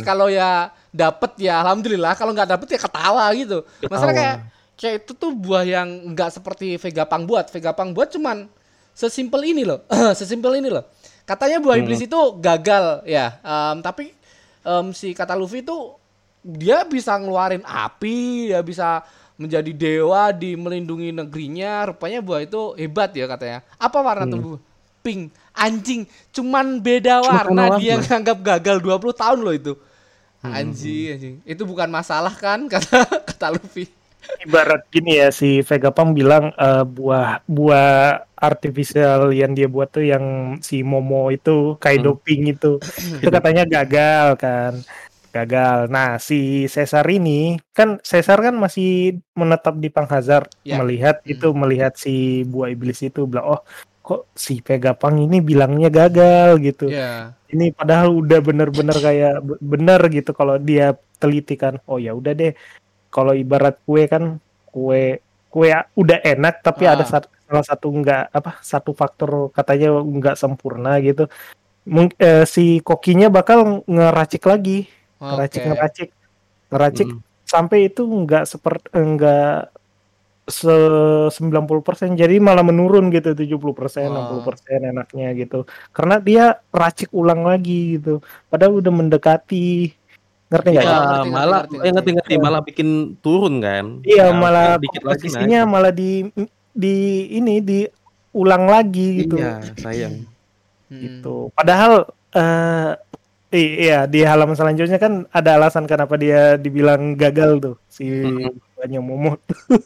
kalau ya dapet ya alhamdulillah, kalau nggak dapet ya ketawa gitu. Masalah Ketawa. kayak kayak itu tuh buah yang nggak seperti Vegapunk buat. Vegapunk buat cuman sesimpel ini loh, sesimpel ini loh. Katanya buah iblis itu gagal ya, Em, tapi em, si kata Luffy itu dia bisa ngeluarin api, dia bisa menjadi dewa di melindungi negerinya. Rupanya buah itu hebat ya katanya. Apa warna tuh Bu? Pink. Anjing, cuman beda Cuma warna warna. dia nganggap gagal 20 tahun loh itu. Anjing, anjing. Itu bukan masalah kan kata kata Luffy. Ibarat gini ya si Vegapunk bilang eh, buah buah artificial yang dia buat tuh yang si Momo itu Kaido Pink itu itu katanya gagal kan gagal. Nah si Caesar ini kan Caesar kan masih menetap di Panghazard Ya. melihat Hmm. itu melihat si buah iblis itu bilang oh kok si Vegapunk ini bilangnya gagal gitu. Ya. Ini padahal udah bener-bener kayak be- bener gitu kalau dia teliti kan. Oh ya udah deh. Kalau ibarat kue kan kue kue udah enak tapi Ah. ada satu, salah satu enggak apa satu faktor katanya enggak sempurna gitu. Mung- eh, si kokinya bakal ngeracik lagi, ngeracik Oke. ngeracik ngeracik Mm. sampai itu enggak seperti enggak se 90% jadi malah menurun gitu 70% Wah. 60% enaknya gitu karena dia racik ulang lagi gitu padahal udah mendekati ngerti nggak Iya, ya? Ya, ngerti, ngerti, malah ngerti, eh, ngerti. ngerti-ngerti malah bikin turun kan. iya Ya, malah dikit lagi malah di di ini diulang lagi gitu Iya, sayang. Hmm. gitu padahal eh i- iya di halaman selanjutnya kan ada alasan kenapa dia dibilang gagal tuh si Mm. banyak momot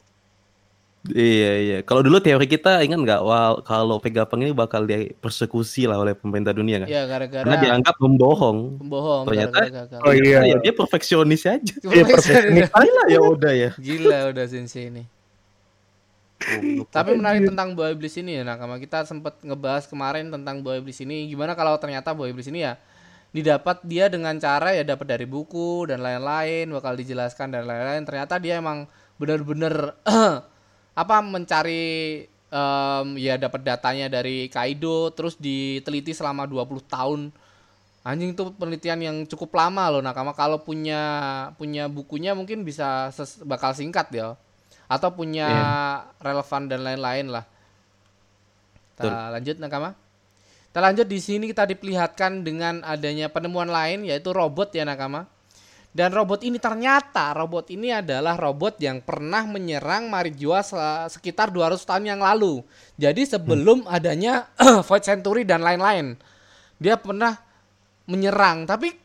Iya iya. Kalau dulu teori kita ingat nggak wal kalau Vegapunk ini bakal dipersekusi lah oleh pemerintah dunia kan? Ya Karena gara-gara dianggap membohong. pembohong Ternyata- gara-gara gagal. Oh iya. Ya, dia perfeksionis aja. Iya, perfeksionis. Ayolah ya udah ya. Gila udah sensei ini. Tapi menarik tentang buah iblis ini ya nakama kita sempat ngebahas kemarin tentang buah iblis ini gimana kalau ternyata buah iblis ini ya didapat dia dengan cara ya dapat dari buku dan lain-lain bakal dijelaskan dan lain-lain. Ternyata dia emang bener-bener apa mencari em, ya dapat datanya dari Kaido terus diteliti selama 20 tahun. Anjing itu penelitian yang cukup lama loh nakama. Kalau punya punya bukunya mungkin bisa ses- bakal singkat ya. Atau punya relevan dan lain-lain lah. Kita lanjut nakama. Kita lanjut di sini kita diperlihatkan dengan adanya penemuan lain yaitu robot ya nakama. Dan robot ini ternyata robot ini adalah robot yang pernah menyerang Marijua se- sekitar 200 tahun yang lalu. Jadi sebelum adanya Void Century dan lain-lain. Dia pernah menyerang tapi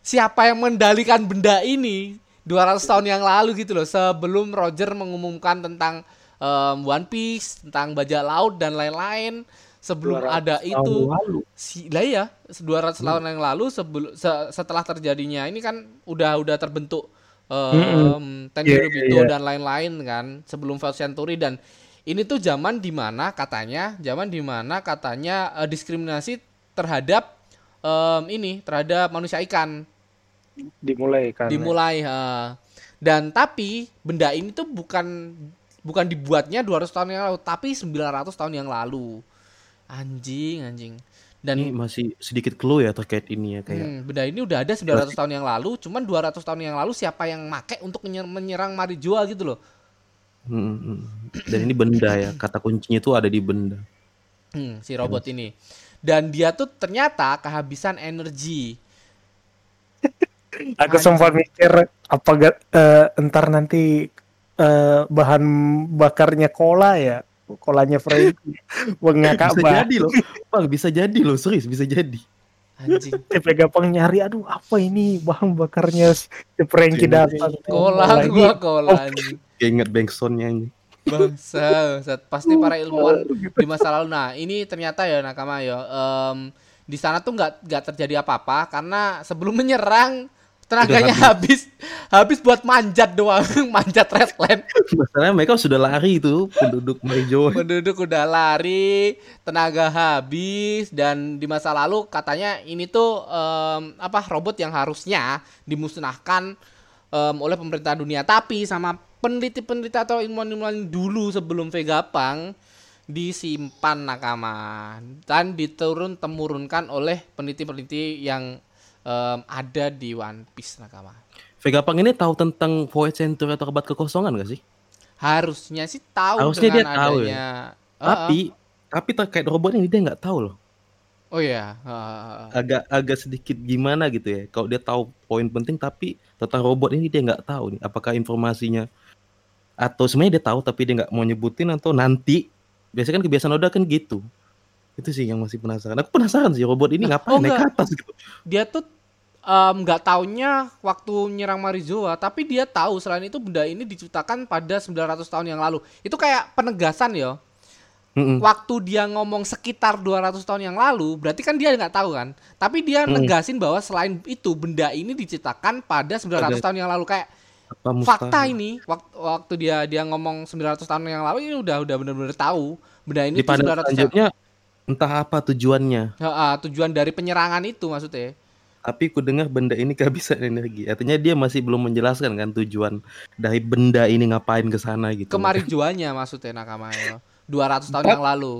siapa yang mendalikan benda ini 200 tahun yang lalu gitu loh sebelum Roger mengumumkan tentang em, One Piece, tentang bajak laut dan lain-lain. Sebelum 200 ada itu lalu. si lah ya 200 tahun yang lalu sebelum se- setelah terjadinya ini kan udah udah terbentuk um, Tenryubito Iya, iya, iya. dan lain-lain kan sebelum First Century dan ini tuh zaman di mana katanya zaman di mana katanya eh, diskriminasi terhadap em, ini terhadap manusia ikan dimulai kan. dimulai ha. dan tapi benda ini tuh bukan bukan dibuatnya 200 tahun yang lalu tapi 900 tahun yang lalu anjing anjing dan Ini masih sedikit clue ya terkait ini ya kayak. hmm, benda ini udah ada 900 tahun yang lalu cuman 200 tahun yang lalu siapa yang make untuk menyer- menyerang Marijua gitu loh Hmm, hmm. Dan ini benda ya. Kata kuncinya itu ada di benda. Hmm, si robot ini dan dia tuh ternyata kehabisan energi Aku sempat mikir apa eh, entar nanti eh, bahan bakarnya cola ya. Kolanya Frankie. Ngakak bisa jadi loh. Bang, bisa jadi loh, serius bisa jadi. anjing Tipe gampang nyari aduh apa ini bahan bakarnya si Frankie datang. kola gua kola anjing Kayak inget Bangsonnya ini. Bangsa, Bangsat. pasti para ilmuwan di masa lalu. Nah, ini ternyata ya nakama ya. em, di sana tuh nggak nggak terjadi apa-apa karena sebelum menyerang tenaganya habis. habis buat manjat doang, manjat redland. Masalahnya mereka sudah lari itu penduduk Marijo. Penduduk udah lari, tenaga habis dan di masa lalu katanya ini tuh em, apa robot yang harusnya dimusnahkan em, oleh pemerintah dunia. Tapi sama peneliti-peneliti atau ilmuwan-ilmuwan dulu sebelum Vegapunk disimpan nakama dan diturun temurunkan oleh peneliti-peneliti yang em, ada di One Piece nakama. Vegapunk ini tahu tentang Void Century atau kebat kekosongan gak sih? Harusnya sih tahu Harusnya dia tahu ya. adanya Heeh. Tapi tapi terkait robot ini dia nggak tahu loh. oh iya, heeh. Agak agak sedikit gimana gitu ya. Kalau dia tahu poin penting tapi tentang robot ini dia nggak tahu nih. Apakah informasinya atau sebenarnya dia tahu tapi dia nggak mau nyebutin atau nanti biasanya kan kebiasaan Oda kan gitu. Itu sih yang masih penasaran. Aku penasaran sih robot ini ngapain oh naik ke atas gitu. dia tuh nggak taunya waktu nyerang Marizoa, tapi dia tahu selain itu benda ini diciptakan pada 900 tahun yang lalu. Itu kayak penegasan ya. Mm-mm. Waktu dia ngomong sekitar 200 tahun yang lalu, berarti kan dia nggak tahu kan. Tapi dia Mm. negasin bahwa selain itu benda ini diciptakan pada 900 Pada- tahun yang lalu kayak Apa fakta ini waktu waktu dia dia ngomong 900 tahun yang lalu ini udah udah bener-bener tahu benda ini Di tuh panel 900 tahun. selanjutnya entah apa tujuannya. Ha, ha, tujuan dari penyerangan itu maksudnya. Tapi ku dengar benda ini kehabisan energi. Artinya dia masih belum menjelaskan kan tujuan dari benda ini ngapain ke sana gitu. Kemarijuannya maksudnya Nakama ya. 200 tahun Empat. yang lalu.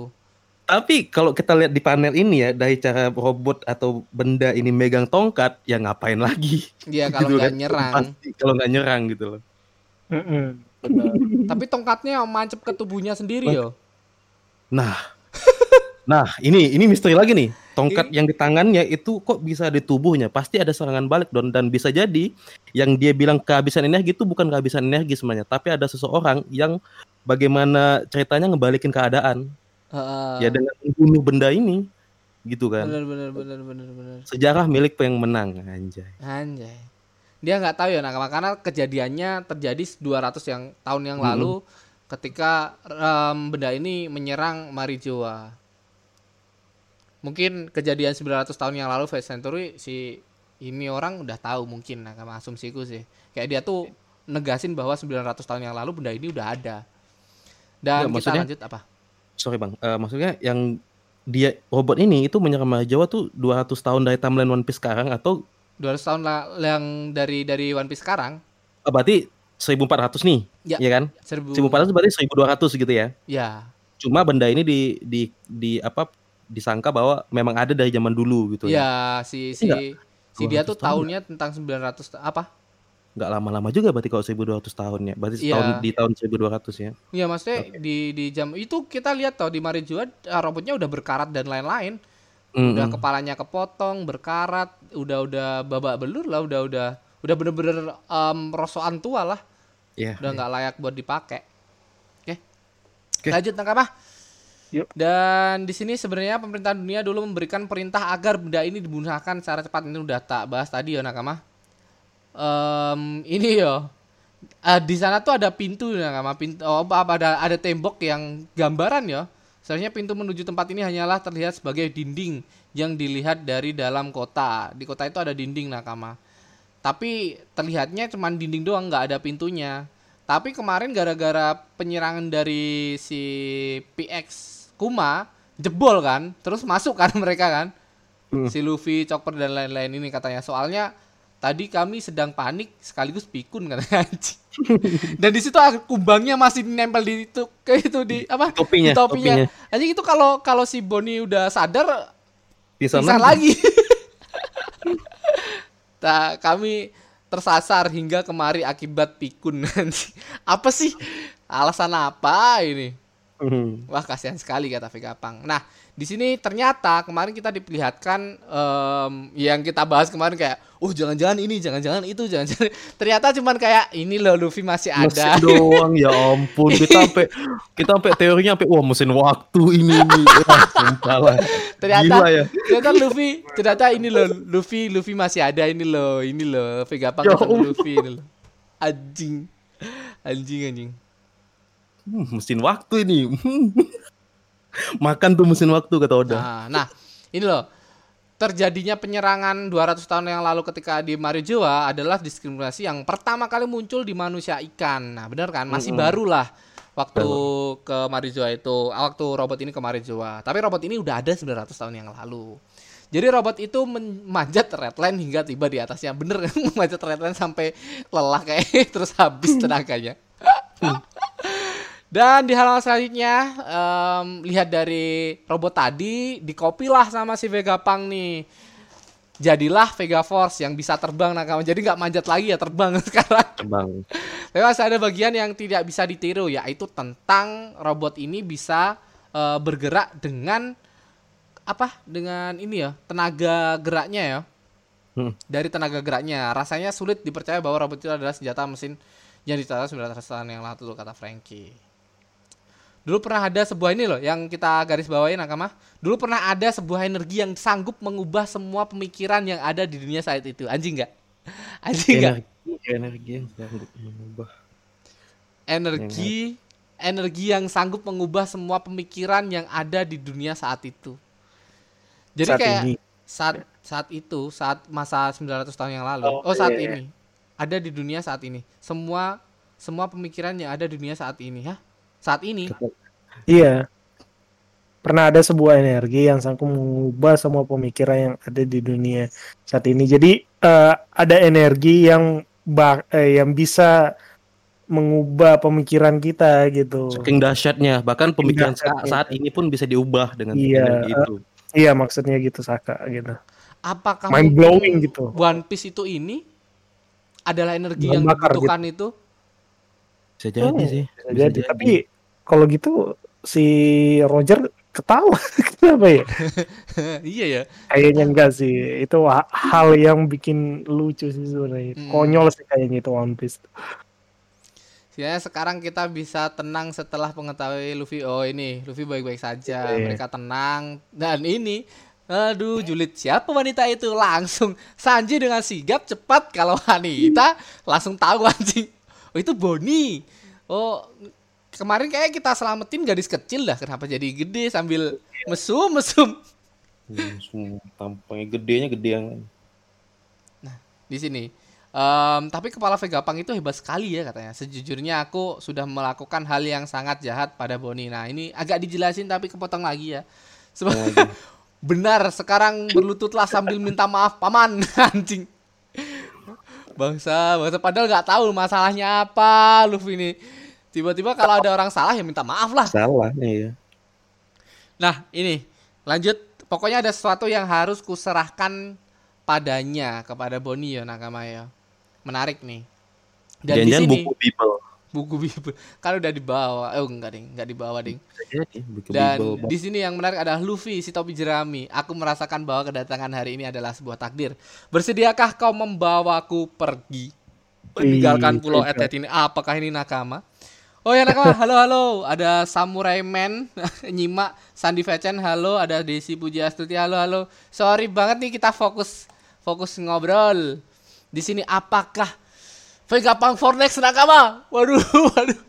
Tapi kalau kita lihat di panel ini ya dari cara robot atau benda ini megang tongkat, ya ngapain lagi? Dia kalau Gitu nggak kan. nyerang. Pasti kalau nggak nyerang gitu loh. Tapi tongkatnya mancep ke tubuhnya sendiri yo. Nah, nah ini ini misteri lagi nih. Tongkat yang di tangannya itu kok bisa di tubuhnya? Pasti ada serangan balik don dan bisa jadi yang dia bilang kehabisan energi itu bukan kehabisan energi sebenarnya, tapi ada seseorang yang bagaimana ceritanya ngebalikin keadaan Heeh. ya dengan membunuh benda ini gitu kan. Bener bener bener bener bener. Sejarah milik yang menang anjay. Anjay. Dia nggak tahu ya Nakama karena kejadiannya terjadi 200 yang tahun yang lalu ketika em, benda ini menyerang Marijoa. Mungkin kejadian 900 tahun yang lalu First Century si ini orang udah tahu mungkin nah sama asumsiku sih. Kayak dia tuh negasin bahwa 900 tahun yang lalu benda ini udah ada. Dan Nggak, kita maksudnya- lanjut apa? Sorry bang, Eh, maksudnya yang dia robot ini itu menyerang Jawa tuh 200 tahun dari timeline One Piece sekarang atau 200 tahun la- yang dari dari One Piece sekarang oh, berarti 1400 nih, Ya. ya kan? 1000 1400 berarti 1200 gitu ya. ya Cuma benda ini di di di apa disangka bahwa memang ada dari zaman dulu gitu ya. ya si si Enggak. si dia 200 tuh tahun tahunnya tentang 900 ta- apa Nggak lama-lama juga berarti kalau 1200 tahunnya. Berarti Iya. tahun di tahun 1200 ya. Iya maksudnya di di jam itu kita lihat toh di Marijua eh, robotnya udah berkarat dan lain-lain. Udah Mm-mm. kepalanya kepotong, berkarat, udah udah babak belur lah, udah udah udah bener-bener em, rosokan tua lah. Iya. Udah nggak layak buat dipakai. Oke. Oke. Lanjut Nakama. Yuk. Dan di sini sebenarnya pemerintah dunia dulu memberikan perintah agar benda ini dimusnahkan secara cepat. Ini udah tak bahas tadi ya Nakama. Em, ini yo. Ah, di sana tuh ada pintu ya Nakama. Pintu oh, apa ada ada tembok yang gambaran ya. Seharusnya pintu menuju tempat ini hanyalah terlihat sebagai dinding yang dilihat dari dalam kota. Di kota itu ada dinding Nakama. Tapi terlihatnya cuman dinding doang, nggak ada pintunya. Tapi kemarin gara-gara penyerangan dari si PX Kuma jebol kan, terus masuk kan mereka kan. Hmm. Si Luffy, Chopper dan lain-lain ini katanya. Soalnya tadi kami sedang panik sekaligus pikun katanya. anjing. dan di situ kumbangnya masih nempel di itu ke itu di apa? Topinya, Di topinya. topinya. Anjing itu kalau kalau si Bonnie udah sadar Bisa bisa lagi. nah, kami tersasar hingga kemari akibat pikun nanti. Apa sih? Alasan apa ini? Hmm. Wah, kasihan sekali kata Vega Pang. Nah, di sini ternyata kemarin kita diperlihatkan em, yang kita bahas kemarin kayak, oh jangan-jangan ini, jangan-jangan itu, jangan-jangan. Ternyata cuman kayak ini loh Luffy masih ada. Mesin doang ya ampun kita sampai kita sampai teorinya sampai wah mesin waktu ini nih wah Ternyata Gila ya ternyata Luffy, ternyata ini loh Luffy, Luffy masih ada ini loh, ini loh Vega Pang Ya. Luffy ini loh. Anjing. Anjing anjing. Hmm, mesin waktu ini Hmm. makan tuh mesin waktu kata Oda Nah, nah, ini loh. Terjadinya penyerangan 200 tahun yang lalu ketika di Marijoa adalah diskriminasi yang pertama kali muncul di manusia ikan. Nah, benar kan? Masih baru lah waktu ke Marijoa itu, waktu robot ini ke Marijoa. Tapi robot ini udah ada 900 tahun yang lalu. Jadi robot itu memanjat redline hingga tiba di atasnya. Bener kan? Memanjat redline sampai lelah kayak terus habis tenaganya. Dan di halaman selanjutnya em, lihat dari robot tadi dikopilah sama si Vega Pang nih. Jadilah Vega Force yang bisa terbang nakama. Jadi nggak manjat lagi ya terbang sekarang. terbang Tapi masih ada bagian yang tidak bisa ditiru yaitu tentang robot ini bisa eh, bergerak dengan apa? Dengan ini ya, tenaga geraknya ya. Hmm. Dari tenaga geraknya, rasanya sulit dipercaya bahwa robot itu adalah senjata mesin yang 900 tahun yang lalu kata Frankie. Dulu pernah ada sebuah ini loh yang kita garis bawahi Nakama. Dulu pernah ada sebuah energi yang sanggup mengubah semua pemikiran yang ada di dunia saat itu. Anjing nggak? Anjing nggak? energi energi yang sanggup mengubah energi energi yang sanggup mengubah semua pemikiran yang ada di dunia saat itu. Jadi Saat kayak ini. saat saat itu, saat masa 900 tahun yang lalu. Oh, Oh, saat iya, iya. ini. Ada di dunia saat ini. Semua semua pemikiran yang ada di dunia saat ini, ya. Saat ini. Iya. Pernah ada sebuah energi yang sanggup mengubah semua pemikiran yang ada di dunia saat ini. Jadi eh, ada energi yang bak eh, yang bisa mengubah pemikiran kita gitu. saking dahsyatnya bahkan pemikiran dahsyatnya. saat ini pun bisa diubah dengan Iya, energi itu Iya maksudnya gitu Saka gitu. Apakah Mind blowing gitu. One Piece itu ini adalah energi Bahan yang bakar dibutuhkan itu? Bisa jadi Oh, sih Bisa Bisa jadi. Tapi kalau gitu si Roger ketawa kenapa ya? iya ya. Kayaknya enggak sih. Itu ha- hal yang bikin lucu sih sebenarnya. Hmm. Konyol sih kayaknya itu One Piece. Ya sekarang kita bisa tenang setelah mengetahui Luffy oh ini Luffy baik-baik saja Iya. mereka tenang dan ini aduh julid siapa wanita itu langsung Sanji dengan sigap cepat kalau wanita langsung tahu anjing oh itu Bonnie oh kemarin kayak kita selamatin gadis kecil dah kenapa jadi gede sambil mesum mesum semua tampangnya gedenya gede yang di sini. Em, tapi kepala Vegapunk itu hebat sekali ya katanya. Sejujurnya aku sudah melakukan hal yang sangat jahat pada Boni. Nah ini agak dijelasin tapi kepotong lagi ya. Sebab benar sekarang berlututlah sambil minta maaf paman anjing. Bangsa, bangsa padahal nggak tahu masalahnya apa Luffy ini. Tiba-tiba kalau ada orang salah ya minta maaf lah. salah nih ya. Nah, ini lanjut. Pokoknya ada sesuatu yang harus kuserahkan padanya kepada Boni ya Nakama ya. Menarik nih. Dan di Jangan sini buku Bible. Buku Bible kan udah dibawa. Eh enggak ding, enggak dibawa ding. Jadi buku Dan di sini yang menarik adalah Luffy si topi jerami. Aku merasakan bahwa kedatangan hari ini adalah sebuah takdir. Bersediakah kau membawaku pergi? Meninggalkan pulau Vega. Etet ini. Apakah ini nakama? Oh ya nakama, halo halo. Ada Samurai Man, nyimak Sandi Vechen, halo. Ada Desi Puji Astuti, halo halo. Sorry banget nih kita fokus fokus ngobrol. Di sini apakah Vegapunk for next nakama? Waduh, waduh.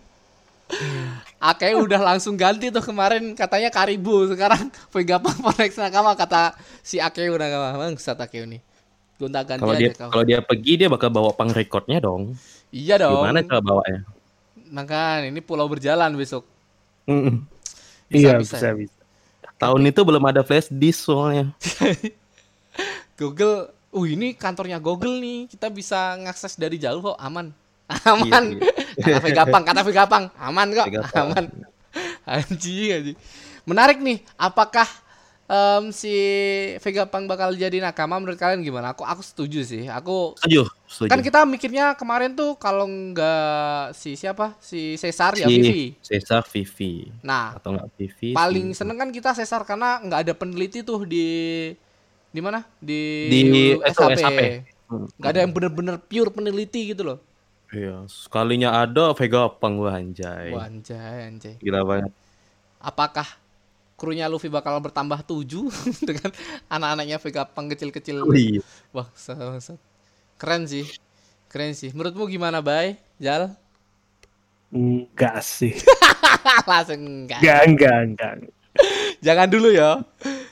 Ake udah langsung ganti tuh kemarin katanya Karibu sekarang Vegapunk for next nakama kata si Ake udah nakama bangsat Ake ini. Gonta ganti Kalau aja dia kau. kalau dia pergi dia bakal bawa pang recordnya dong. Iya dong. Gimana cara bawanya? Nah ini pulau berjalan besok. Mm-mm. Bisa, iya bisa. bisa bisa. Tahun itu belum ada flash disk soalnya. Google, uh ini kantornya Google nih. Kita bisa ngakses dari jauh kok, aman. Aman. Iya, Kata Vegapunk, kata Vegapunk, aman kok. Aman. Anjing, anjing. Menarik nih, apakah em, si Vegapunk bakal jadi nakama menurut kalian gimana? Aku aku setuju sih. Aku Setuju, setuju. kan kita mikirnya kemarin tuh kalau nggak si siapa? Si Cesar ya Si Vivi. Cesar Vivi Nah, atau enggak Vivi? paling si- seneng kan kita Cesar karena nggak ada peneliti tuh di di mana di, Di SHP. SHP. Hmm. nggak ada yang bener-bener pure peneliti gitu loh Iya, sekalinya ada Vegapunk wah anjay. Wah, anjay anjay Gila banget. apakah krunya Luffy bakal bertambah tujuh dengan anak-anaknya Vegapunk kecil-kecil Oh, iya. wah keren sih keren sih menurutmu gimana Bay Jal Enggak sih. langsung enggak Enggak, enggak, enggak. jangan dulu ya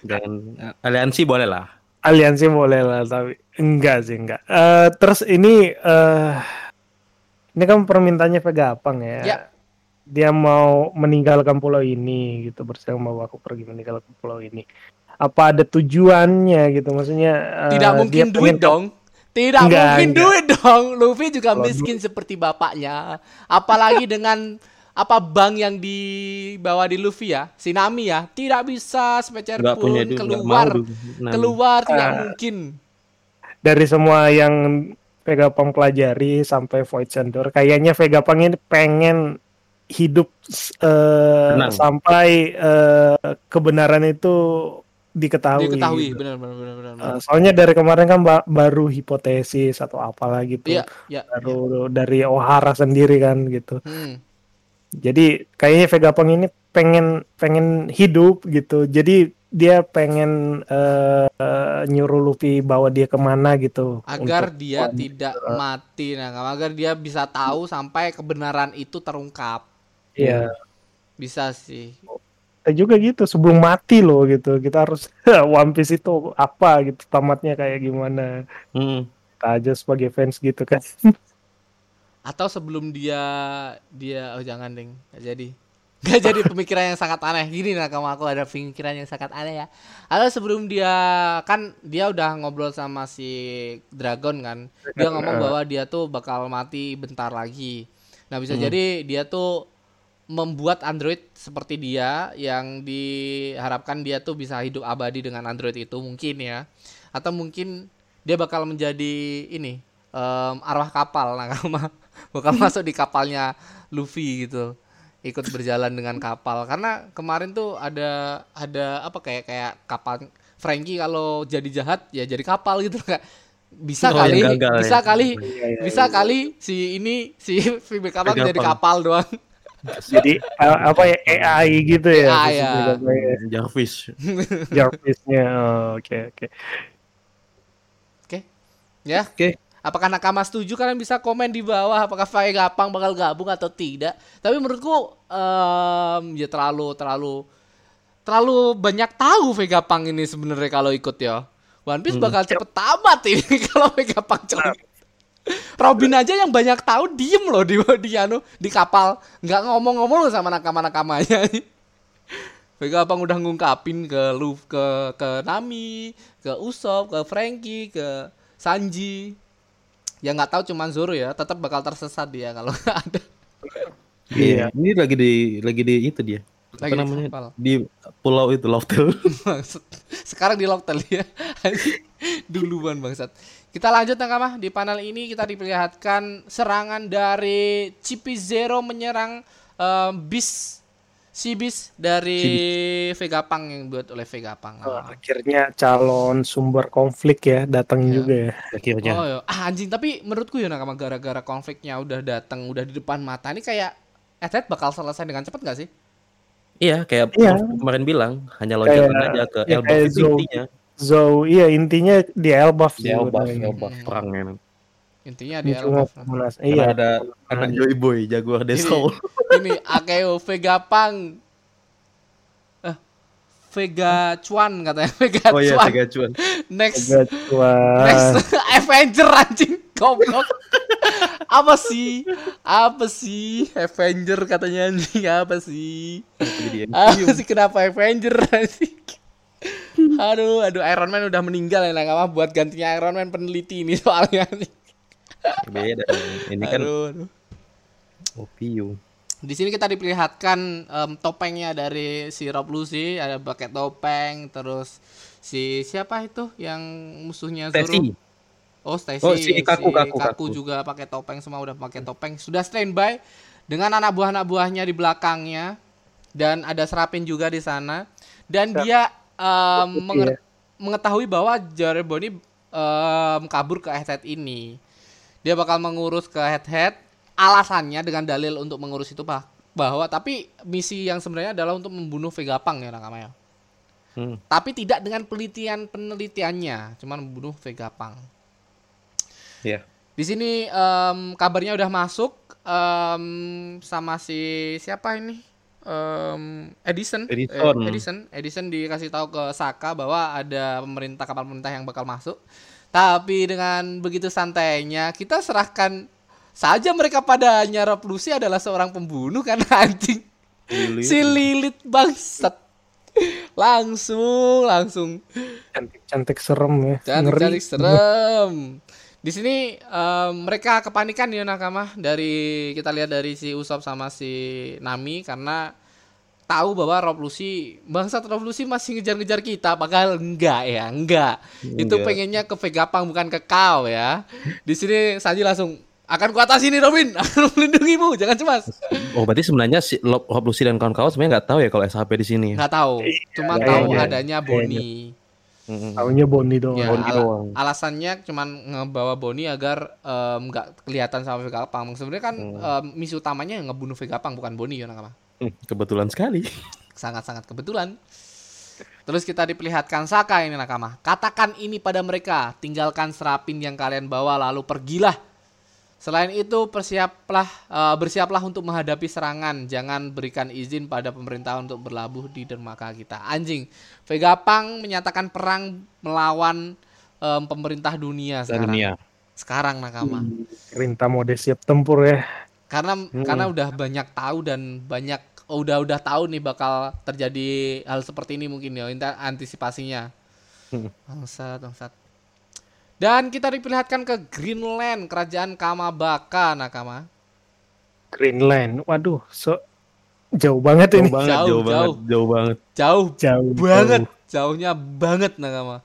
Jangan aliansi boleh lah. Aliansi boleh lah, tapi enggak sih, enggak. Eh, terus ini eh ini kan permintaannya Vegapunk ya. Ya. Dia mau meninggalkan pulau ini gitu bersama bawa aku pergi meninggalkan pulau ini. Apa ada tujuannya gitu? Maksudnya eh, tidak dia mungkin duit pengen- dong tidak Enggak, mungkin enggak. duit dong Luffy juga Kalau miskin seperti bapaknya apalagi dengan apa bank yang dibawa di Luffy ya si Nami ya tidak bisa sepecer pun punya duit, keluar mau. Nah, keluar tidak Ah. mungkin dari semua yang Vegapunk pelajari sampai Void Sendor, kayaknya Vegapunk ini pengen hidup Tenang. sampai eh, kebenaran itu diketahui. diketahui gitu. benar benar benar benar benar. soalnya dari kemarin kan ba- baru hipotesis atau apalah gitu, iya iya baru dari Ohara sendiri kan gitu. Hmm. Jadi kayaknya Vegapunk ini pengen pengen hidup gitu. Jadi dia pengen eh, eh, nyuruh Luffy bawa dia ke mana gitu. agar untuk- dia tidak mati nah agar dia bisa tahu sampai kebenaran itu terungkap Iya. bisa sih Kita juga gitu sebelum mati loh gitu. Kita harus One Piece itu apa gitu tamatnya kayak gimana. Hmm. Kita aja sebagai fans gitu kan. atau sebelum dia dia oh jangan ding. Nggak jadi. Nggak jadi pemikiran yang sangat aneh. Gini nakama aku ada pemikiran yang sangat aneh ya. Atau sebelum dia kan dia udah ngobrol sama si Dragon kan. Dia ngomong bahwa dia tuh bakal mati bentar lagi. Nah bisa jadi dia tuh membuat android seperti dia yang diharapkan dia tuh bisa hidup abadi dengan android itu mungkin ya. Atau mungkin dia bakal menjadi ini em, arwah kapal nakama bakal masuk di kapalnya Luffy gitu ikut berjalan dengan kapal karena kemarin tuh ada ada apa kayak kayak kapal Frankie kalau jadi jahat ya jadi kapal gitu kayak bisa Oh, kali gagal bisa ya. kali Iya, iya, bisa kali si ini si Phoebe kapal Kapal. jadi kapal doang Jadi eh, apa ya AI gitu ya. AI, ya. Jarvis. Jarvis-nya. Oh, Oke oke. oke ya Oke. Apakah Nakama setuju? Kalian bisa komen di bawah apakah Vegapunk bakal gabung atau tidak. Tapi menurutku em, ya terlalu terlalu terlalu banyak tahu Vegapunk ini sebenarnya kalau ikut ya. One Piece bakal cepet tamat ini kalau Vegapunk coba. Robin aja yang banyak tahu diem loh di di anu di kapal nggak ngomong-ngomong loh sama nakama-nakamanya. Vegapunk udah ngungkapin ke Luffy, ke ke Nami, ke Usopp, ke Frankie, ke Sanji. Ya nggak tahu cuman Zoro ya, tetap bakal tersesat dia kalau nggak ada. Iya. Ini lagi di lagi di itu dia. Lagi apa di namanya? kapal. Di pulau itu Loftel. Sekarang di Locktel ya. Duluan bangsat. Kita lanjut Nakama. Di panel ini kita diperlihatkan serangan dari Chippy Zero menyerang em, bis si bis dari Vegapunk yang buat oleh Vegapunk. Oh, akhirnya calon sumber konflik ya datang Iya. juga ya. Akhirnya. Oh ya, ah, anjing tapi menurutku ya Nakama gara-gara konfliknya udah datang, udah di depan mata ini kayak Etet bakal selesai dengan cepat gak sih? Iya, kayak Iya. Kemarin bilang, hanya loncatan Kayak- aja ke ya Elbaf kayak itu Zou. intinya. Zou, iya intinya di Elbaf Di Elbaf. Elbaf perangnya. Intinya di Cuma Elbaf. panas. Karena Iya. ada anak Joy Boy, Jaguar Ini, Desol. ini Akeo Vegapunk eh Vega Chuan katanya Vega Oh iya, Chuan Sega Cuan. next Agak cuan. next Avenger anjing goblok apa sih apa sih Avenger katanya anjing apa sih Jadi apa sih kenapa Avenger anjing aduh aduh Iron Man udah meninggal ya nakama buat gantinya Iron Man peneliti ini soalnya anjing. Beda. Ini kan aduh, aduh. opium. Di sini kita diperlihatkan em, topengnya dari si Rob Lucy, ada pakai topeng, terus si siapa itu yang musuhnya Zoro? Stacy. Oh, Stacy. Oh, si Kaku, Kaku, Kaku. juga pakai topeng, semua udah pakai topeng. Sudah standby dengan anak buah-anak buahnya di belakangnya dan ada Serapin juga di sana. Dan dia em, menger- mengetahui bahwa Jareboni em, kabur ke head ini. Dia bakal mengurus ke head-head. Alasannya dengan dalil untuk mengurus itu pak bahwa tapi misi yang sebenarnya adalah untuk membunuh ya Nakama ya. Hmm. Tapi tidak dengan penelitian penelitiannya, cuman membunuh Vegapunk. Iya. Di sini em, kabarnya udah masuk em, sama si siapa ini? Em, Edison. Edison. Eh, Edison. Edison dikasih tahu ke Saka bahwa ada pemerintah kapal pemerintah yang bakal masuk. Tapi dengan begitu santainya kita serahkan saja mereka padanya Rob Lucy adalah seorang pembunuh kan anjing. Lili. Si Lilit bangsat. Langsung, langsung. Cantik-cantik serem ya. Cantik-cantik serem. Di sini em, mereka kepanikan ya nakama dari kita lihat dari si Usop sama si Nami karena tahu bahwa Rob Lucy bangsat Rob Lucy masih ngejar-ngejar kita bakal enggak ya enggak itu Enggak. pengennya ke Vegapunk bukan ke kau ya di sini Sanji langsung akan kuatasi nih Robin akan melindungimu jangan cemas Oh, berarti sebenarnya si Rob Rob Lucy dan kawan-kawan sebenarnya nggak tahu ya kalau SHP di sini. nggak tahu cuma Iya, tahu iya. adanya Bonnie Mm-mm. Taunya Boni doang. Ya, Bonnie ala- doang. alasannya cuman ngebawa Bonnie agar nggak kelihatan sama Vegapunk. Sebenarnya kan em, misi utamanya yang ngebunuh Vegapunk bukan Bonnie ya nakama. Hmm, Kebetulan sekali. Sangat-sangat kebetulan. Terus kita diperlihatkan Saka ini nakama. Katakan ini pada mereka, tinggalkan serapin yang kalian bawa lalu pergilah. Selain itu persiaplah eh, bersiaplah untuk menghadapi serangan. Jangan berikan izin pada pemerintah untuk berlabuh di dermaga kita. Anjing, Vegapunk menyatakan perang melawan em, pemerintah dunia sekarang. Dunia. Sekarang nakama. Perintah mode siap tempur ya. Karena karena udah banyak tahu dan banyak oh, udah udah tahu nih bakal terjadi hal seperti ini mungkin ya inta- antisipasinya. Hmm. Bangsat, bangsat. Dan kita diperlihatkan ke Greenland, kerajaan Kamabaka, Nakama. Greenland. Waduh, so jauh banget Jauh ini. banget, Jauh, jauh, banget, jauh. jauh banget. Jauh Jauh banget, jauh. jauhnya banget Nakama.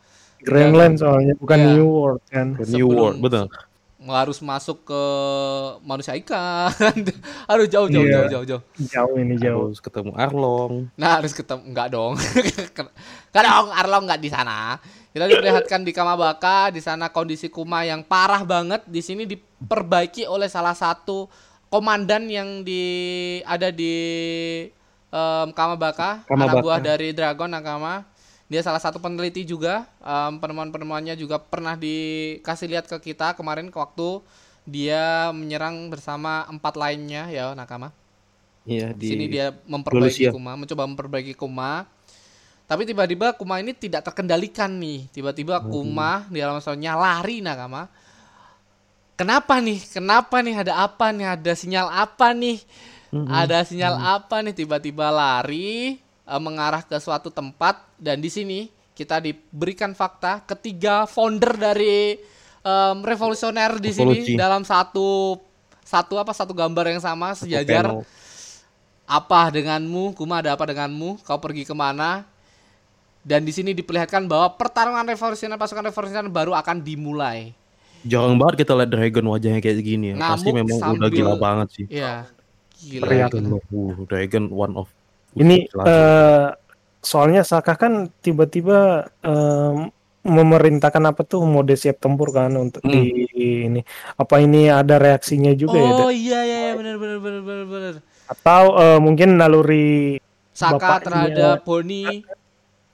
Greenland soalnya bukan Iya. New World kan. New World, betul. Harus masuk ke manusia ikan. Aduh jauh jauh Iya. jauh jauh jauh. Jauh ini jauh. Harus ketemu Arlong. Nah harus ketemu enggak dong, enggak dong Arlong enggak di sana. Kita diperlihatkan di Kamabaka, di sana kondisi Kuma yang parah banget. Di sini diperbaiki oleh salah satu komandan yang di ada di em, Kamabaka, anak Kamabaka. buah dari Dragon Nakama. Dia salah satu peneliti juga. em, penemuan-penemuannya juga pernah dikasih lihat ke kita kemarin ke waktu dia menyerang bersama empat lainnya ya nakama. Iya Di sini dia memperbaiki Malaysia. Kuma, mencoba memperbaiki Kuma. Tapi tiba-tiba Kuma ini tidak terkendalikan nih. Tiba-tiba Kuma di dalam soalnya lari nakama. Kenapa nih? Kenapa nih? Ada apa nih? Ada sinyal apa nih? Ada sinyal apa nih? Tiba-tiba lari eh, mengarah ke suatu tempat dan di sini kita diberikan fakta ketiga founder dari em, revolusioner di sini dalam satu satu apa satu gambar yang sama sejajar apa denganmu Kuma ada apa denganmu kau pergi ke mana dan di sini diperlihatkan bahwa pertarungan revolusioner pasukan revolusioner baru akan dimulai jarang banget kita lihat Dragon wajahnya kayak gini ya. Pasti memang udah sambil- gila banget sih. ya gila, Teriak. gila. Uh, Dragon one of Ini eh soalnya Saka kan tiba-tiba em, memerintahkan apa tuh mode siap tempur kan untuk Hmm. di ini. Apa ini ada reaksinya juga ya? oh iya iya iya benar benar benar benar benar Atau eh, mungkin naluri Saka Bapaknya- terhadap Boni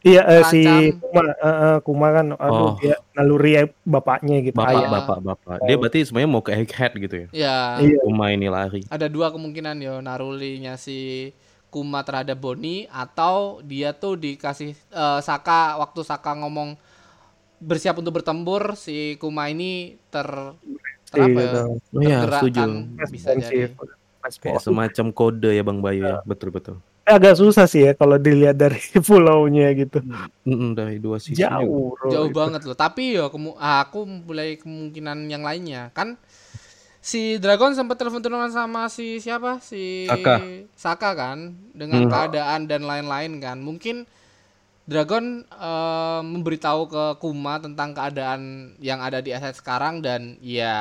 iya eh, si. Kuma, eh, eh, Kuma kan aduh Oh. dia naluri bapaknya gitu. bapak Ayah. Bapak bapak. Dia berarti sebenarnya mau ke Egghead gitu ya. ya Iya. Kuma ini lari. ada dua kemungkinan yo narulinya si Kuma terhadap Boni atau dia tuh dikasih eh, Saka waktu Saka ngomong bersiap untuk bertempur si Kuma ini ter ter apa ya? Oh iya, setuju. bisa jadi Kayak semacam kode ya Bang Bayu ya. Betul betul. Eh, agak susah sih ya kalau dilihat dari pulaunya gitu. Mm-mm, dari dua sisi. Jauh, bro, jauh itu. banget loh tapi yo kemu- aku mulai kemungkinan yang lainnya kan si Dragon sempat telepon-teleponan sama si siapa? Si Saka. Saka kan? Dengan Hmm. keadaan dan lain-lain kan. Mungkin Dragon eh, memberitahu ke Kuma tentang keadaan yang ada di aset sekarang dan ya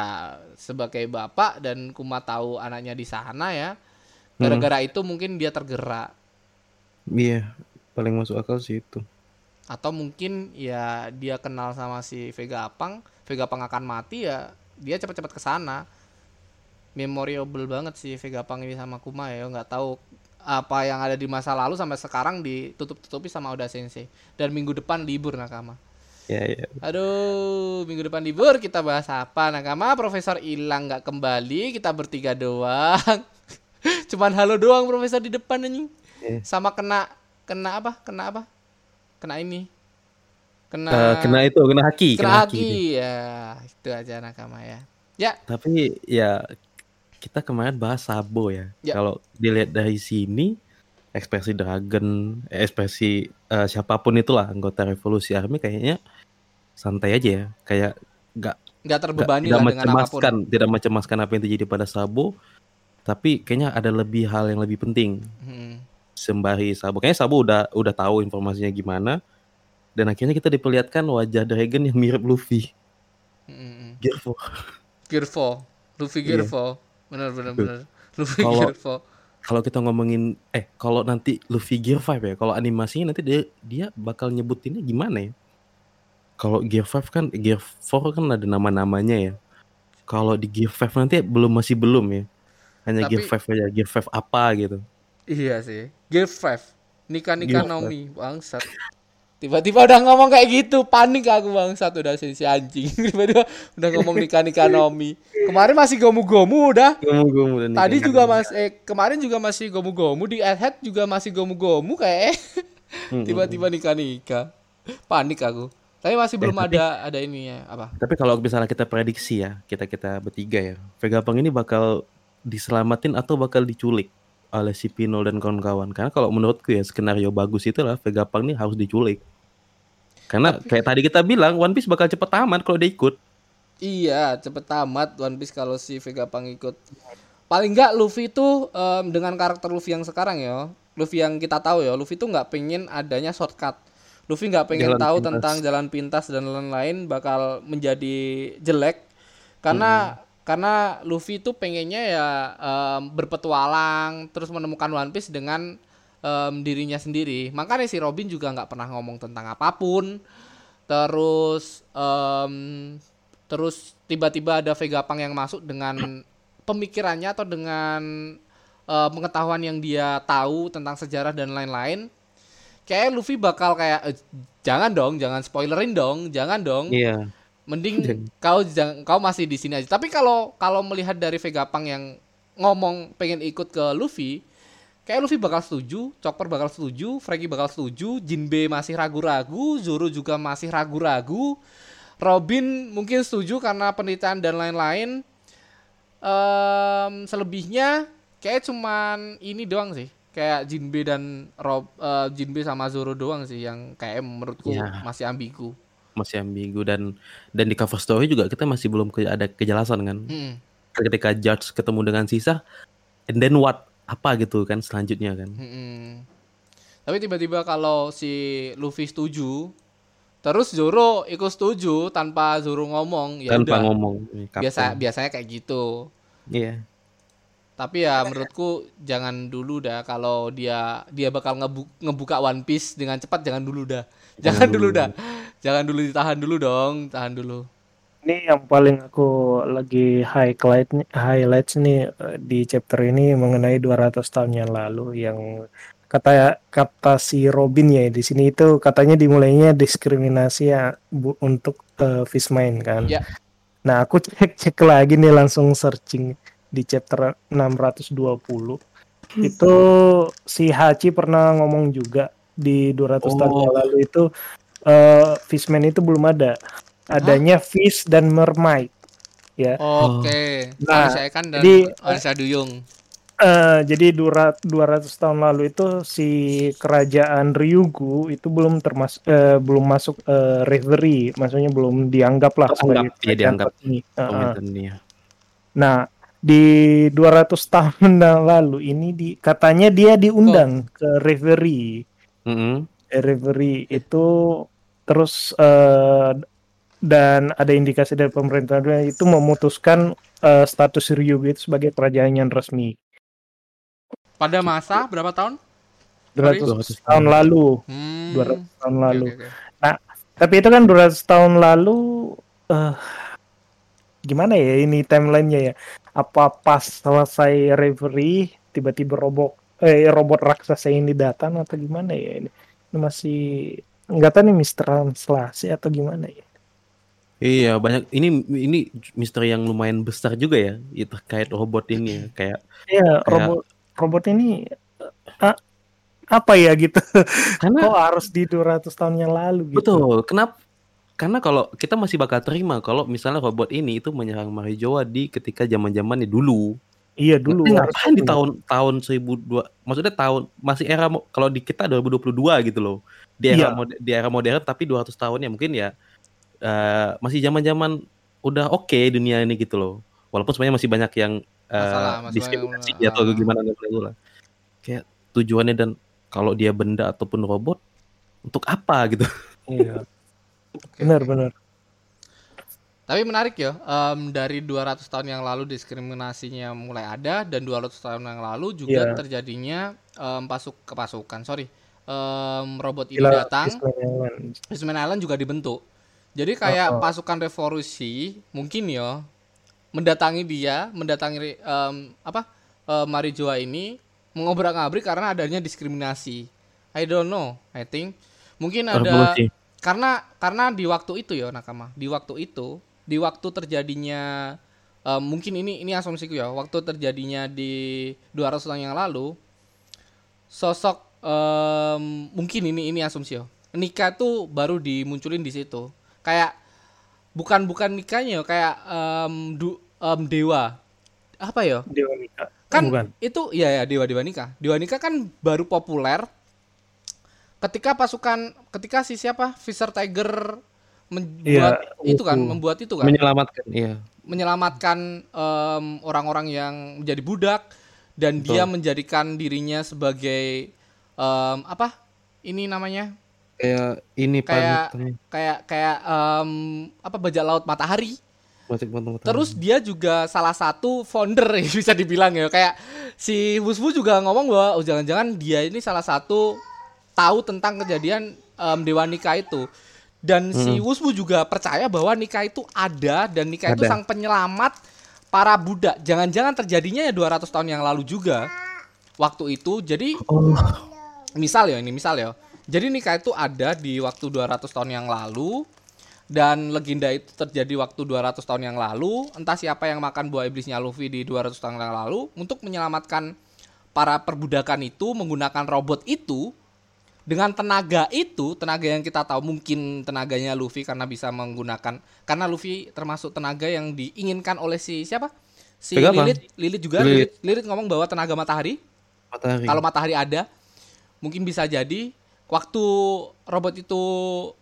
sebagai bapak dan Kuma tahu anaknya di sana ya. Gara-gara itu mungkin dia tergerak. Iya, paling masuk akal sih itu. atau mungkin ya dia kenal sama si Vega Apang Vega Apang akan mati ya dia cepat-cepat ke sana memorable banget sih Vega Apang ini sama Kuma ya. Nggak tahu apa yang ada di masa lalu sampai sekarang ditutup-tutupi sama Oda Sensei. Dan minggu depan libur Nakama. Ya ya. aduh minggu depan libur kita bahas apa Nakama? Profesor hilang nggak kembali kita bertiga doang. Cuman halo doang Profesor di depan anjing. Eh. sama kena kena apa? Kena apa? Kena ini. Kena Eh, kena itu, kena haki, kena kena haki haki. ya itu aja nakama ya. Ya. Tapi ya kita kemarin bahas Sabo ya. Ya. Kalau dilihat dari sini ekspresi Dragon, eh, ekspresi eh, siapa pun itulah anggota Revolusi Army kayaknya santai aja ya. Kayak nggak nggak terbebani tidak lah dengan apa pun mencemaskan, tidak mencemaskan apa yang terjadi pada Sabo. Tapi kayaknya ada lebih hal yang lebih penting Hmm. sembari Sabo. Kayaknya Sabo udah udah tahu informasinya gimana. Dan akhirnya kita diperlihatkan wajah Dragon yang mirip Luffy. Hmm. Gear 4. Gear 4 Luffy. Gear 4 bener bener bener Luffy Kalau- Gear 4 kalau kita ngomongin eh kalau nanti Luffy Gear 5 ya, kalau animasinya nanti dia dia bakal nyebutinnya gimana ya? Kalau Gear 5 kan Gear 4 kan ada nama-namanya ya. Kalau di Gear 5 nanti belum masih belum ya. Hanya Tapi- Gear 5 aja, Gear 5 apa gitu. iya sih Gear 5 Nika Nika Nomi bangsat tiba-tiba udah ngomong kayak gitu panik aku bangsat udah si, si anjing tiba-tiba udah ngomong Nika Nika Nomi kemarin masih gomu-gomu udah Gomu-gomu dan Tadi juga mas eh kemarin juga masih gomu-gomu di Head juga masih gomu-gomu kayak Mm-mm. tiba-tiba nikah-nikah. Panik aku. Tapi masih belum tapi- ada ada ini ya apa? Tapi kalau misalnya kita prediksi ya, kita kita bertiga ya, Vegapunk ini bakal diselamatin atau bakal diculik oleh si Pinol dan kawan-kawan. Karena kalau menurutku ya skenario bagus itu lah Vegapunk ini harus diculik. Karena kayak tadi kita bilang One Piece bakal cepet tamat kalau dia ikut. Iya, cepet tamat One Piece kalau si Vegapunk ikut. Paling enggak Luffy itu em, dengan karakter Luffy yang sekarang ya, Luffy yang kita tahu ya, Luffy itu nggak pengen adanya shortcut. Luffy nggak pengen Jalan tahu pintas. tentang jalan pintas dan lain-lain bakal menjadi jelek karena karena Luffy itu pengennya ya em, berpetualang terus menemukan One Piece dengan em, dirinya sendiri. Makanya si Robin juga nggak pernah ngomong tentang apa pun. Terus em, terus tiba-tiba ada Vegapunk yang masuk dengan pemikirannya atau dengan eh, pengetahuan yang dia tahu tentang sejarah dan lain-lain. kayak Luffy bakal kayak "Eh, jangan dong, jangan spoilerin dong, jangan dong. Iya. Mending Jangan. kau jang- kau masih di sini aja. Tapi kalau kalau melihat dari Vegapunk yang ngomong pengen ikut ke Luffy, kayak Luffy bakal setuju, Chopper bakal setuju, Franky bakal setuju, Jinbe masih ragu-ragu, Zoro juga masih ragu-ragu, Robin mungkin setuju karena penelitian dan lain-lain. Em, selebihnya kayak cuman ini doang sih. Kayak Jinbe dan Rob eh, Jinbe sama Zoro doang sih yang kayak menurutku Ya. masih ambigu. Masih ambigu dan dan di cover story juga kita masih belum ke- ada kejelasan kan. Mm-mm. Ketika Judge ketemu dengan sisa, and then what? Apa gitu kan selanjutnya kan? Mm-mm. Tapi tiba-tiba kalau si Luffy setuju, terus Zoro ikut setuju tanpa Zoro ngomong, ya Tanpa udah. ngomong. Biasa Kapten. biasanya kayak gitu. Iya. Tapi ya menurutku jangan dulu dah kalau dia dia bakal ngebu- ngebuka One Piece dengan cepat jangan dulu dah. Jangan, Jangan dulu dulu. dah. Jangan dulu ditahan dulu dong, tahan dulu. Ini yang paling aku lagi highlight highlights nih eh, di chapter ini mengenai 200 tahun yang lalu yang kata kata si Robin ya di sini itu katanya dimulainya diskriminasi ya bu, untuk eh, Fishmine kan. Ya. Nah, aku cek cek lagi nih langsung searching di chapter 620. Itu si Hachi pernah ngomong juga di 200 tahun Oh. yang lalu itu eh Fishman itu belum ada. Adanya Fish dan Mermaid. Ya. Oke. Nah, Manusia Ikan dan jadi- Manusia Duyung. Eh, jadi dura- 200 tahun lalu itu si kerajaan Ryugu itu belum termas eh, belum masuk eh, reverie, maksudnya belum dianggap lah sebagai kerajaan dianggap. Heeh. Komentarnya. Nah, di 200 tahun yang lalu ini di katanya dia diundang ke reverie. Mm-mm. Eh, reverie itu terus eh, dan ada indikasi dari pemerintah dunia itu memutuskan eh, status Ryugu itu sebagai kerajaan yang resmi. Pada masa berapa tahun? 200 tahun lalu, Hmm. 200 tahun lalu. oke, oke. Tapi itu kan 200 tahun lalu eh gimana ya ini timelinenya ya? Apa pas selesai reverie tiba-tiba robot eh robot raksasa ini datang atau gimana ya ini? Ini masih nggak tahu nih mistranslasi atau gimana ya? Iya banyak ini ini misteri yang lumayan besar juga ya itu terkait robot ini ya kayak Iya, Kayak- robot robot ini ah, apa ya gitu? karena Kok harus di 200 tahun yang lalu gitu? betul kenapa karena kalau kita masih bakal terima kalau misalnya robot ini itu menyerang Marijoa di ketika zaman zamannya dulu Iya dulu. Harus ngapain di tahun tahun 1002 maksudnya tahun masih era kalau di kita 2022 gitu loh di era Iya. mode- di era modern tapi 200 tahun ya mungkin ya eh, masih zaman-zaman udah oke dunia ini gitu loh walaupun sebenarnya masih banyak yang eh, Masalah, masalah diskriminasi yang- atau ah. gimana tahu lah kayak tujuannya dan kalau dia benda ataupun robot untuk apa gitu Iya. Oke, Benar benar. Tapi menarik ya, em, dari 200 tahun yang lalu diskriminasinya mulai ada dan 200 tahun yang lalu juga Iya. terjadinya em, pasuk kepasukan. Sorry, em, robot ini Gila, datang, Island. Fishman Island juga dibentuk. Jadi kayak Oh, oh. pasukan revolusi mungkin ya mendatangi dia, mendatangi em, apa em, Marijoa ini mengobrak-abrik karena adanya diskriminasi. I don't know, I think mungkin ada Revolusi. karena karena di waktu itu ya nakama di waktu itu di waktu terjadinya eh, mungkin ini ini asumsiku ya waktu terjadinya di 200 tahun yang lalu sosok em, mungkin ini ini asumsi ya nikah tuh baru dimunculin di situ. Kayak bukan bukan nikahnya ya kayak em, du- em, dewa. Apa ya Dewa Mika. kan Bukan. itu ya ya dewa dewa nikah. Dewa nikah kan baru populer ketika pasukan ketika si siapa? Fisher Tiger membuat Iya, itu kan itu. membuat itu kan. Menyelamatkan. Iya. Menyelamatkan em, orang-orang yang menjadi budak dan dia Betul. menjadikan dirinya sebagai em, apa ini namanya kayak ini Kayak- kayak kayak em, apa bajak laut matahari Terus dia juga salah satu founder ya bisa dibilang ya kayak si Wuswu juga ngomong bahwa oh, jangan-jangan dia ini salah satu tahu tentang kejadian em, Dewa Nikah itu. Dan si Wuswu juga percaya bahwa nikah itu ada dan nikah itu Ada. sang penyelamat para budak. Jangan-jangan terjadinya ya 200 tahun yang lalu juga. Waktu itu. Jadi oh misal ya ini misal ya Jadi nikah itu ada di waktu 200 tahun yang lalu dan legenda itu terjadi waktu 200 tahun yang lalu. Entah siapa yang makan buah iblisnya Luffy di 200 tahun yang lalu untuk menyelamatkan para perbudakan itu menggunakan robot itu dengan tenaga itu, tenaga yang kita tahu mungkin tenaganya Luffy karena bisa menggunakan karena Luffy termasuk tenaga yang diinginkan oleh si siapa? Si? Lilith, Lilith juga Lilith ngomong bahwa tenaga matahari Matahari. kalau matahari ada, mungkin bisa jadi waktu robot itu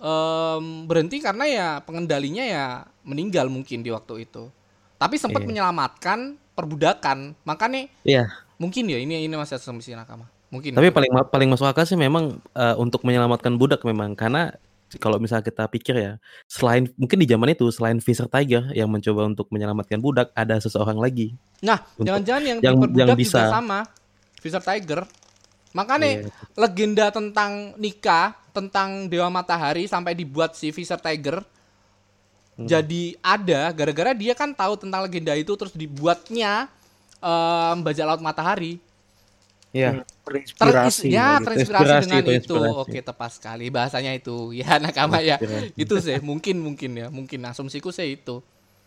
em, berhenti karena ya pengendalinya ya meninggal mungkin di waktu itu. Tapi sempat Iya. menyelamatkan perbudakan. Makanya Iya. mungkin ya ini ini masih asumsi nakama. Mungkin. Tapi ya. paling paling masuk akal sih memang eh, untuk menyelamatkan budak memang karena kalau misal kita pikir ya selain mungkin di zaman itu selain Fisher Tiger yang mencoba untuk menyelamatkan budak ada seseorang lagi. Nah, jangan-jangan yang, yang- yang juga bisa. sama Fisher Tiger. Makanya Iya. legenda tentang nikah, tentang Dewa Matahari sampai dibuat si Fisher Tiger Hmm. jadi ada gara-gara dia kan tahu tentang legenda itu terus dibuatnya em, bajak laut matahari. Iya. Teris- Terinspirasi. ya, gitu. terinspirasi Inspirasi dengan itu, itu. inspirasi. Oke, tepat sekali bahasanya itu. Ya, nakama ya. Itu sih mungkin mungkin ya, mungkin asumsiku sih itu.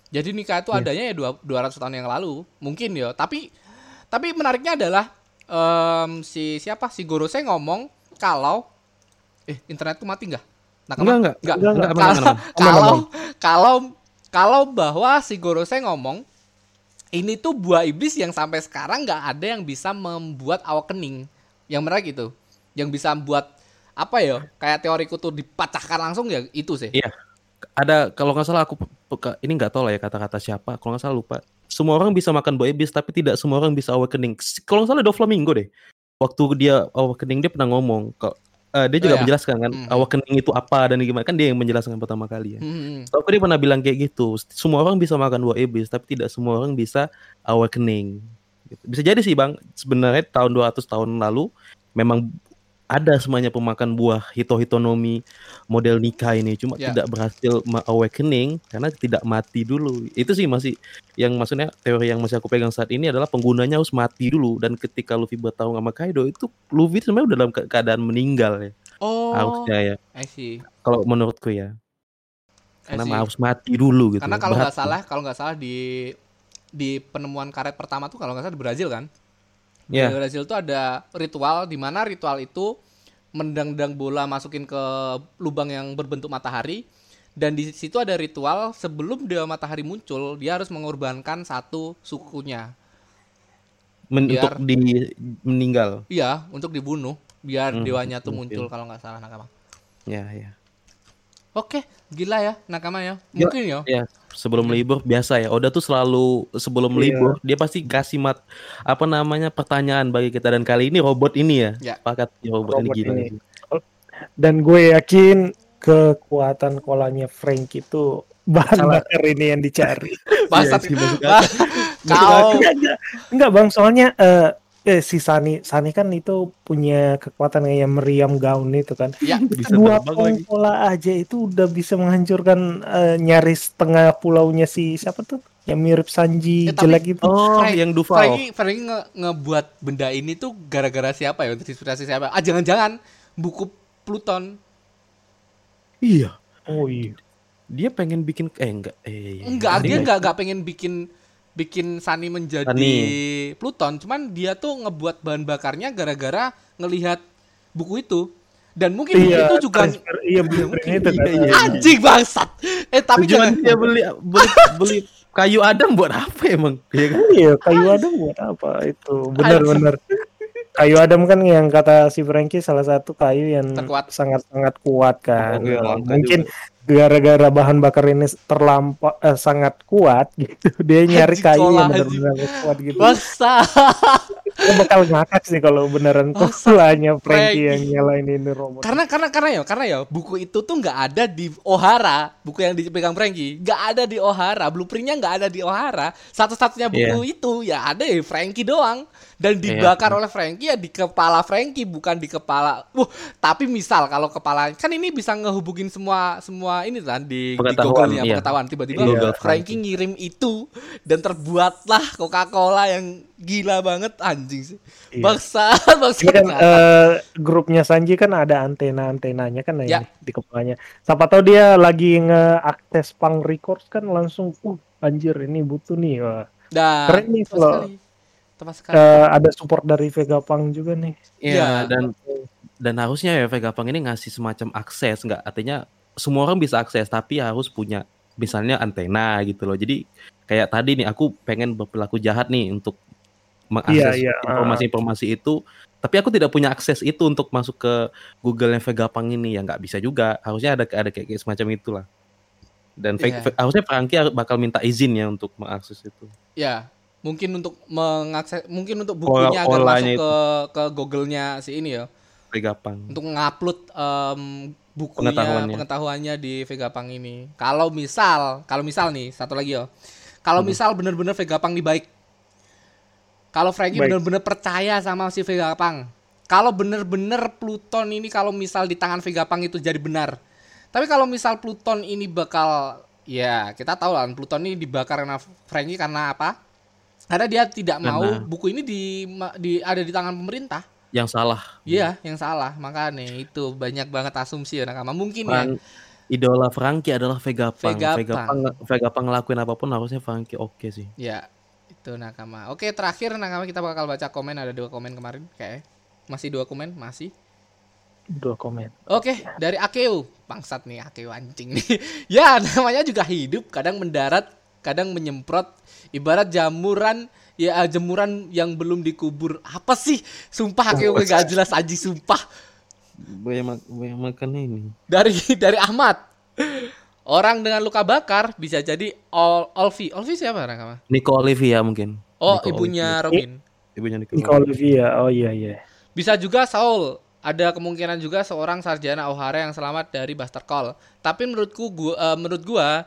Jadi nikah itu adanya ya dua- 200 tahun yang lalu, mungkin ya. Tapi tapi menariknya adalah em, si siapa si Gorose ngomong kalau eh internetku mati nggak? Nakama? Enggak, enggak. Enggak. Enggak, Kalau kalau kalau kalau bahwa si Gorose ngomong ini tuh buah iblis yang sampai sekarang nggak ada yang bisa membuat awakening. Yang menarik itu. Yang bisa membuat apa ya? Kayak teoriku tuh dipatahkan langsung ya itu sih. Iya. Ada kalau nggak salah aku ini nggak tahu lah ya kata-kata siapa. Kalau nggak salah lupa. Semua orang bisa makan buah iblis tapi tidak semua orang bisa awakening. Kalau nggak salah Doflamingo deh. Waktu dia awakening dia pernah ngomong kok eh, dia juga Oh, iya. menjelaskan kan Mhm. awakening itu apa dan gimana kan dia yang menjelaskan pertama kali ya. Hmm. Tapi dia pernah bilang kayak gitu. Semua orang bisa makan buah iblis, tapi tidak semua orang bisa awakening. Gitu. Bisa jadi sih bang. Sebenarnya tahun 200 tahun lalu memang ada semuanya pemakan buah hito-hitonomi model nikah ini, cuma Ya. tidak berhasil awakening karena tidak mati dulu. Itu sih masih yang maksudnya teori yang masih aku pegang saat ini adalah penggunanya harus mati dulu dan ketika Luffy bertarung sama Kaido itu Luffy sebenarnya udah dalam ke- keadaan meninggal ya Oh, harusnya ya. Kalau menurutku ya. Karena harus mati dulu gitu. Karena kalau nggak salah, kalau nggak salah di di penemuan karet pertama tuh kalau nggak salah di Brazil kan? Iya. Di Brazil tuh ada ritual di mana ritual itu mendang-dang bola masukin ke lubang yang berbentuk matahari dan di situ ada ritual sebelum dewa matahari muncul dia harus mengorbankan satu sukunya. Men- biar- untuk di meninggal. Iya, untuk dibunuh biar Hmm, dewanya tuh muncul kalau nggak salah nakama. Ya, ya. Oke, gila ya nakama ya. Ya. Mungkin ya. Ya, sebelum libur biasa ya. Oda tuh selalu sebelum Iya. libur dia pasti kasih mat apa namanya pertanyaan bagi kita dan kali ini robot ini ya. Ya. Pakat robot, ini Robot gila. ini. nih. Dan gue yakin kekuatan kolanya Frank itu bahan bakar ini yang dicari. Bangsat. Iya sih, Kau enggak, enggak, enggak bang, soalnya eh, eh, si Sani, Sani kan itu punya kekuatan kayak meriam gaun itu kan. ya Bisa Dua pola aja itu udah bisa menghancurkan eh, nyaris tengah pulaunya si siapa tuh? Yang mirip Sanji Ya, tapi- jelek itu. Oh, Frank- yang Duval. Franky, Franky nge ngebuat benda ini tuh gara-gara siapa ya? Inspirasi siapa? Ah jangan-jangan buku Pluton. Iya. Oh iya. Dia pengen bikin eh enggak eh Enggak, dia dia enggak enggak pengen bikin bikin Sunny menjadi Sunny. Pluton, cuman dia tuh ngebuat bahan bakarnya gara-gara ngelihat buku itu. Dan mungkin Iya, itu juga transfer- iya blueprint mungkin. itu kan. Iya, iya. anjing bangsat. Eh tapi Tujuan jangan dia beli beli beli kayu Adam buat apa emang? Iya kan? Iya, kayu adam buat apa itu? Benar-benar. Kayu adam kan yang kata si Frankie salah satu kayu yang Terkuat. sangat-sangat kuat kan. Oh, iya, Mungkin gara-gara bahan bakar ini terlampau eh, sangat kuat gitu. Dia nyari kayu yang benar-benar kuat gitu. Dia bakal ngakak sih kalau beneran Bangsat, kolanya Frankie yang Frankie. nyalain ini robot. karena karena karena ya karena ya buku itu tuh nggak ada di Ohara buku yang dipegang Franky nggak ada di Ohara blueprintnya nggak ada di Ohara. Satu-satunya buku itu ya ada ya Franky doang. Dan dibakar oleh Franky ya di kepala Franky bukan di kepala. Wuh, tapi misal kalau kepala kan ini bisa ngehubungin semua semua ini kan di, di Pengetahuan, Google-nya iya. pengetahuan. Tiba-tiba Di Google Frankie ngirim itu dan terbuatlah Coca-Cola yang gila banget anjing sih. Iya. Bangsa, bangsa. Ini kan eh, grupnya Sanji kan ada antena-antenanya kan Ya. di kepalanya. Siapa tahu dia lagi ngeakses Pang Records kan langsung uh anjir ini butuh nih. Wah. Dah, Keren nih kalau- sekali. Tepat sekali. Eh, ada support dari Vega Pang juga nih. Iya. Iya, dan dan harusnya ya Vega Pang ini ngasih semacam akses nggak artinya semua orang bisa akses tapi harus punya misalnya antena gitu loh. Jadi kayak tadi nih aku pengen berperilaku jahat nih untuk mengakses Iya, iya, informasi-informasi itu tapi aku tidak punya akses itu untuk masuk ke Google yang Vega Pang ini ya nggak bisa juga. Harusnya ada ada kayak, kayak semacam itulah. Dan Ve- Iya. Ve- harusnya Frankie bakal minta izin ya untuk mengakses itu. Ya, mungkin untuk mengakses mungkin untuk bukunya agar Polanya masuk ke ke Google-nya si ini ya. Vega Pang. Untuk ngupload em, bukunya Pengetahuannya. pengetahuannya di Vegapunk ini. Kalau misal, kalau misal nih satu lagi yo. Kalau Hmm. misal bener-bener Vegapunk nih baik. Kalau Frankie Baik. bener-bener percaya sama si Vegapunk. Kalau bener-bener Pluton ini kalau misal di tangan Vegapunk itu jadi benar. Tapi kalau misal Pluton ini bakal ya kita tahu lah Pluton ini dibakar karena Frankie karena apa? Karena dia tidak mau Karena- buku ini di, di ada di tangan pemerintah. Yang salah. Iya, yang salah. Makanya itu banyak banget asumsi ya nakama. Mungkin ya. Fran- idola Frankie adalah Vega Pang. Vega Vega Pang. Pang, Vega Pang ngelakuin apa pun harusnya Frankie oke sih. Ya, itu nakama. Oke, terakhir nakama kita bakal baca komen ada dua komen kemarin kayak masih dua komen, masih. Dua komen. Oke, dari Akeu. Bangsat nih Akeu anjing nih. ya, namanya juga hidup, kadang mendarat, kadang menyemprot ibarat jamuran ya eh, jemuran yang belum dikubur. Apa sih? Sumpah Akeu gue gak jelas aja sumpah. Banyak makan ini. Dari dari Ahmad. Orang dengan luka bakar bisa jadi Ol Olvi. Olvi siapa nakama? Nico Olivia mungkin. Oh, Nico ibunya Olivia. Robin. Ibunya Nico. Nico Olivia. Oh iya iya. Bisa juga Saul. Ada kemungkinan juga seorang sarjana O'Hara yang selamat dari Buster Call. Tapi menurutku gua eh, menurut gua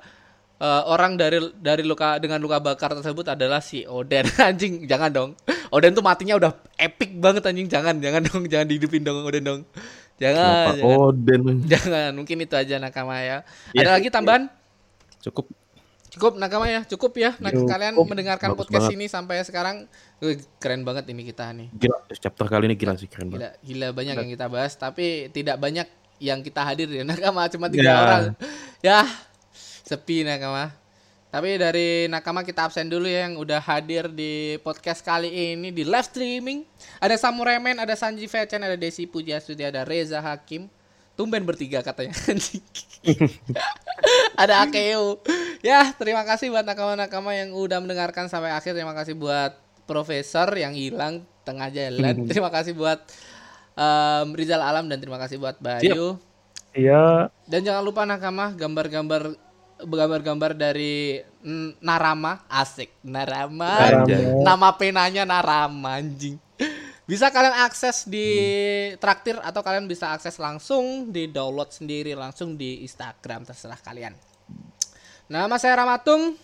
eh, orang dari dari luka dengan luka bakar tersebut adalah si Oden. anjing, jangan dong. Oden tuh matinya udah epic banget anjing. Jangan, jangan dong, jangan dihidupin dong Oden dong. Jangan, Kenapa jangan. Oden? Jangan, mungkin itu aja nakama ya. Iya. Ada lagi tambahan? Cukup. Cukup nakama ya, cukup ya. Nah, Cukup. kalian mendengarkan Bagus podcast banget. ini sampai sekarang. Keren banget ini kita nih. Gila, chapter kali ini gila sih keren Gila, banget. gila banyak yang kita bahas, tapi tidak banyak yang kita hadir ya nakama cuma tiga Ya. orang. Ya, sepi nakama. Tapi dari nakama kita absen dulu ya yang udah hadir di podcast kali ini di live streaming. Ada Samurai Man, ada Sanji Vechen, ada Desi Pujiastuti, ada Reza Hakim. Tumben bertiga katanya. Ada Akeo. Ya, terima kasih buat nakama-nakama yang udah mendengarkan sampai akhir. Terima kasih buat Profesor yang hilang tengah jalan. terima kasih buat em, Rizal Alam dan terima kasih buat Bayu. Iya. Dan jangan lupa nakama gambar-gambar gambar-gambar dari Narama. Asik. Narama. Anjay. nama penanya Narama anjing. Bisa kalian akses di traktir atau kalian bisa akses langsung di download sendiri langsung di Instagram terserah kalian. Nama saya Ramatung.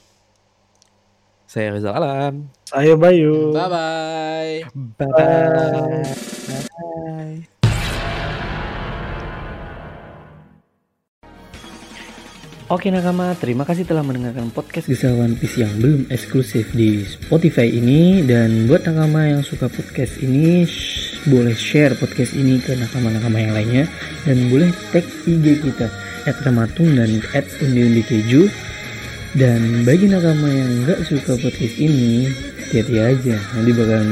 Saya Rizal Alam. Saya Bayu. bye bye Bye. Oke nakama, terima kasih telah mendengarkan podcast Gesal One Piece yang belum eksklusif di Spotify ini. Dan buat nakama yang suka podcast ini shh, Boleh share podcast ini ke nakama-nakama yang lainnya. Dan boleh tag IG kita At Ramatung dan at Undi Keju. Dan bagi nakama yang nggak suka podcast ini Hati-hati aja. Nanti bakal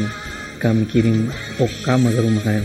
kami kirim okama ke rumah kalian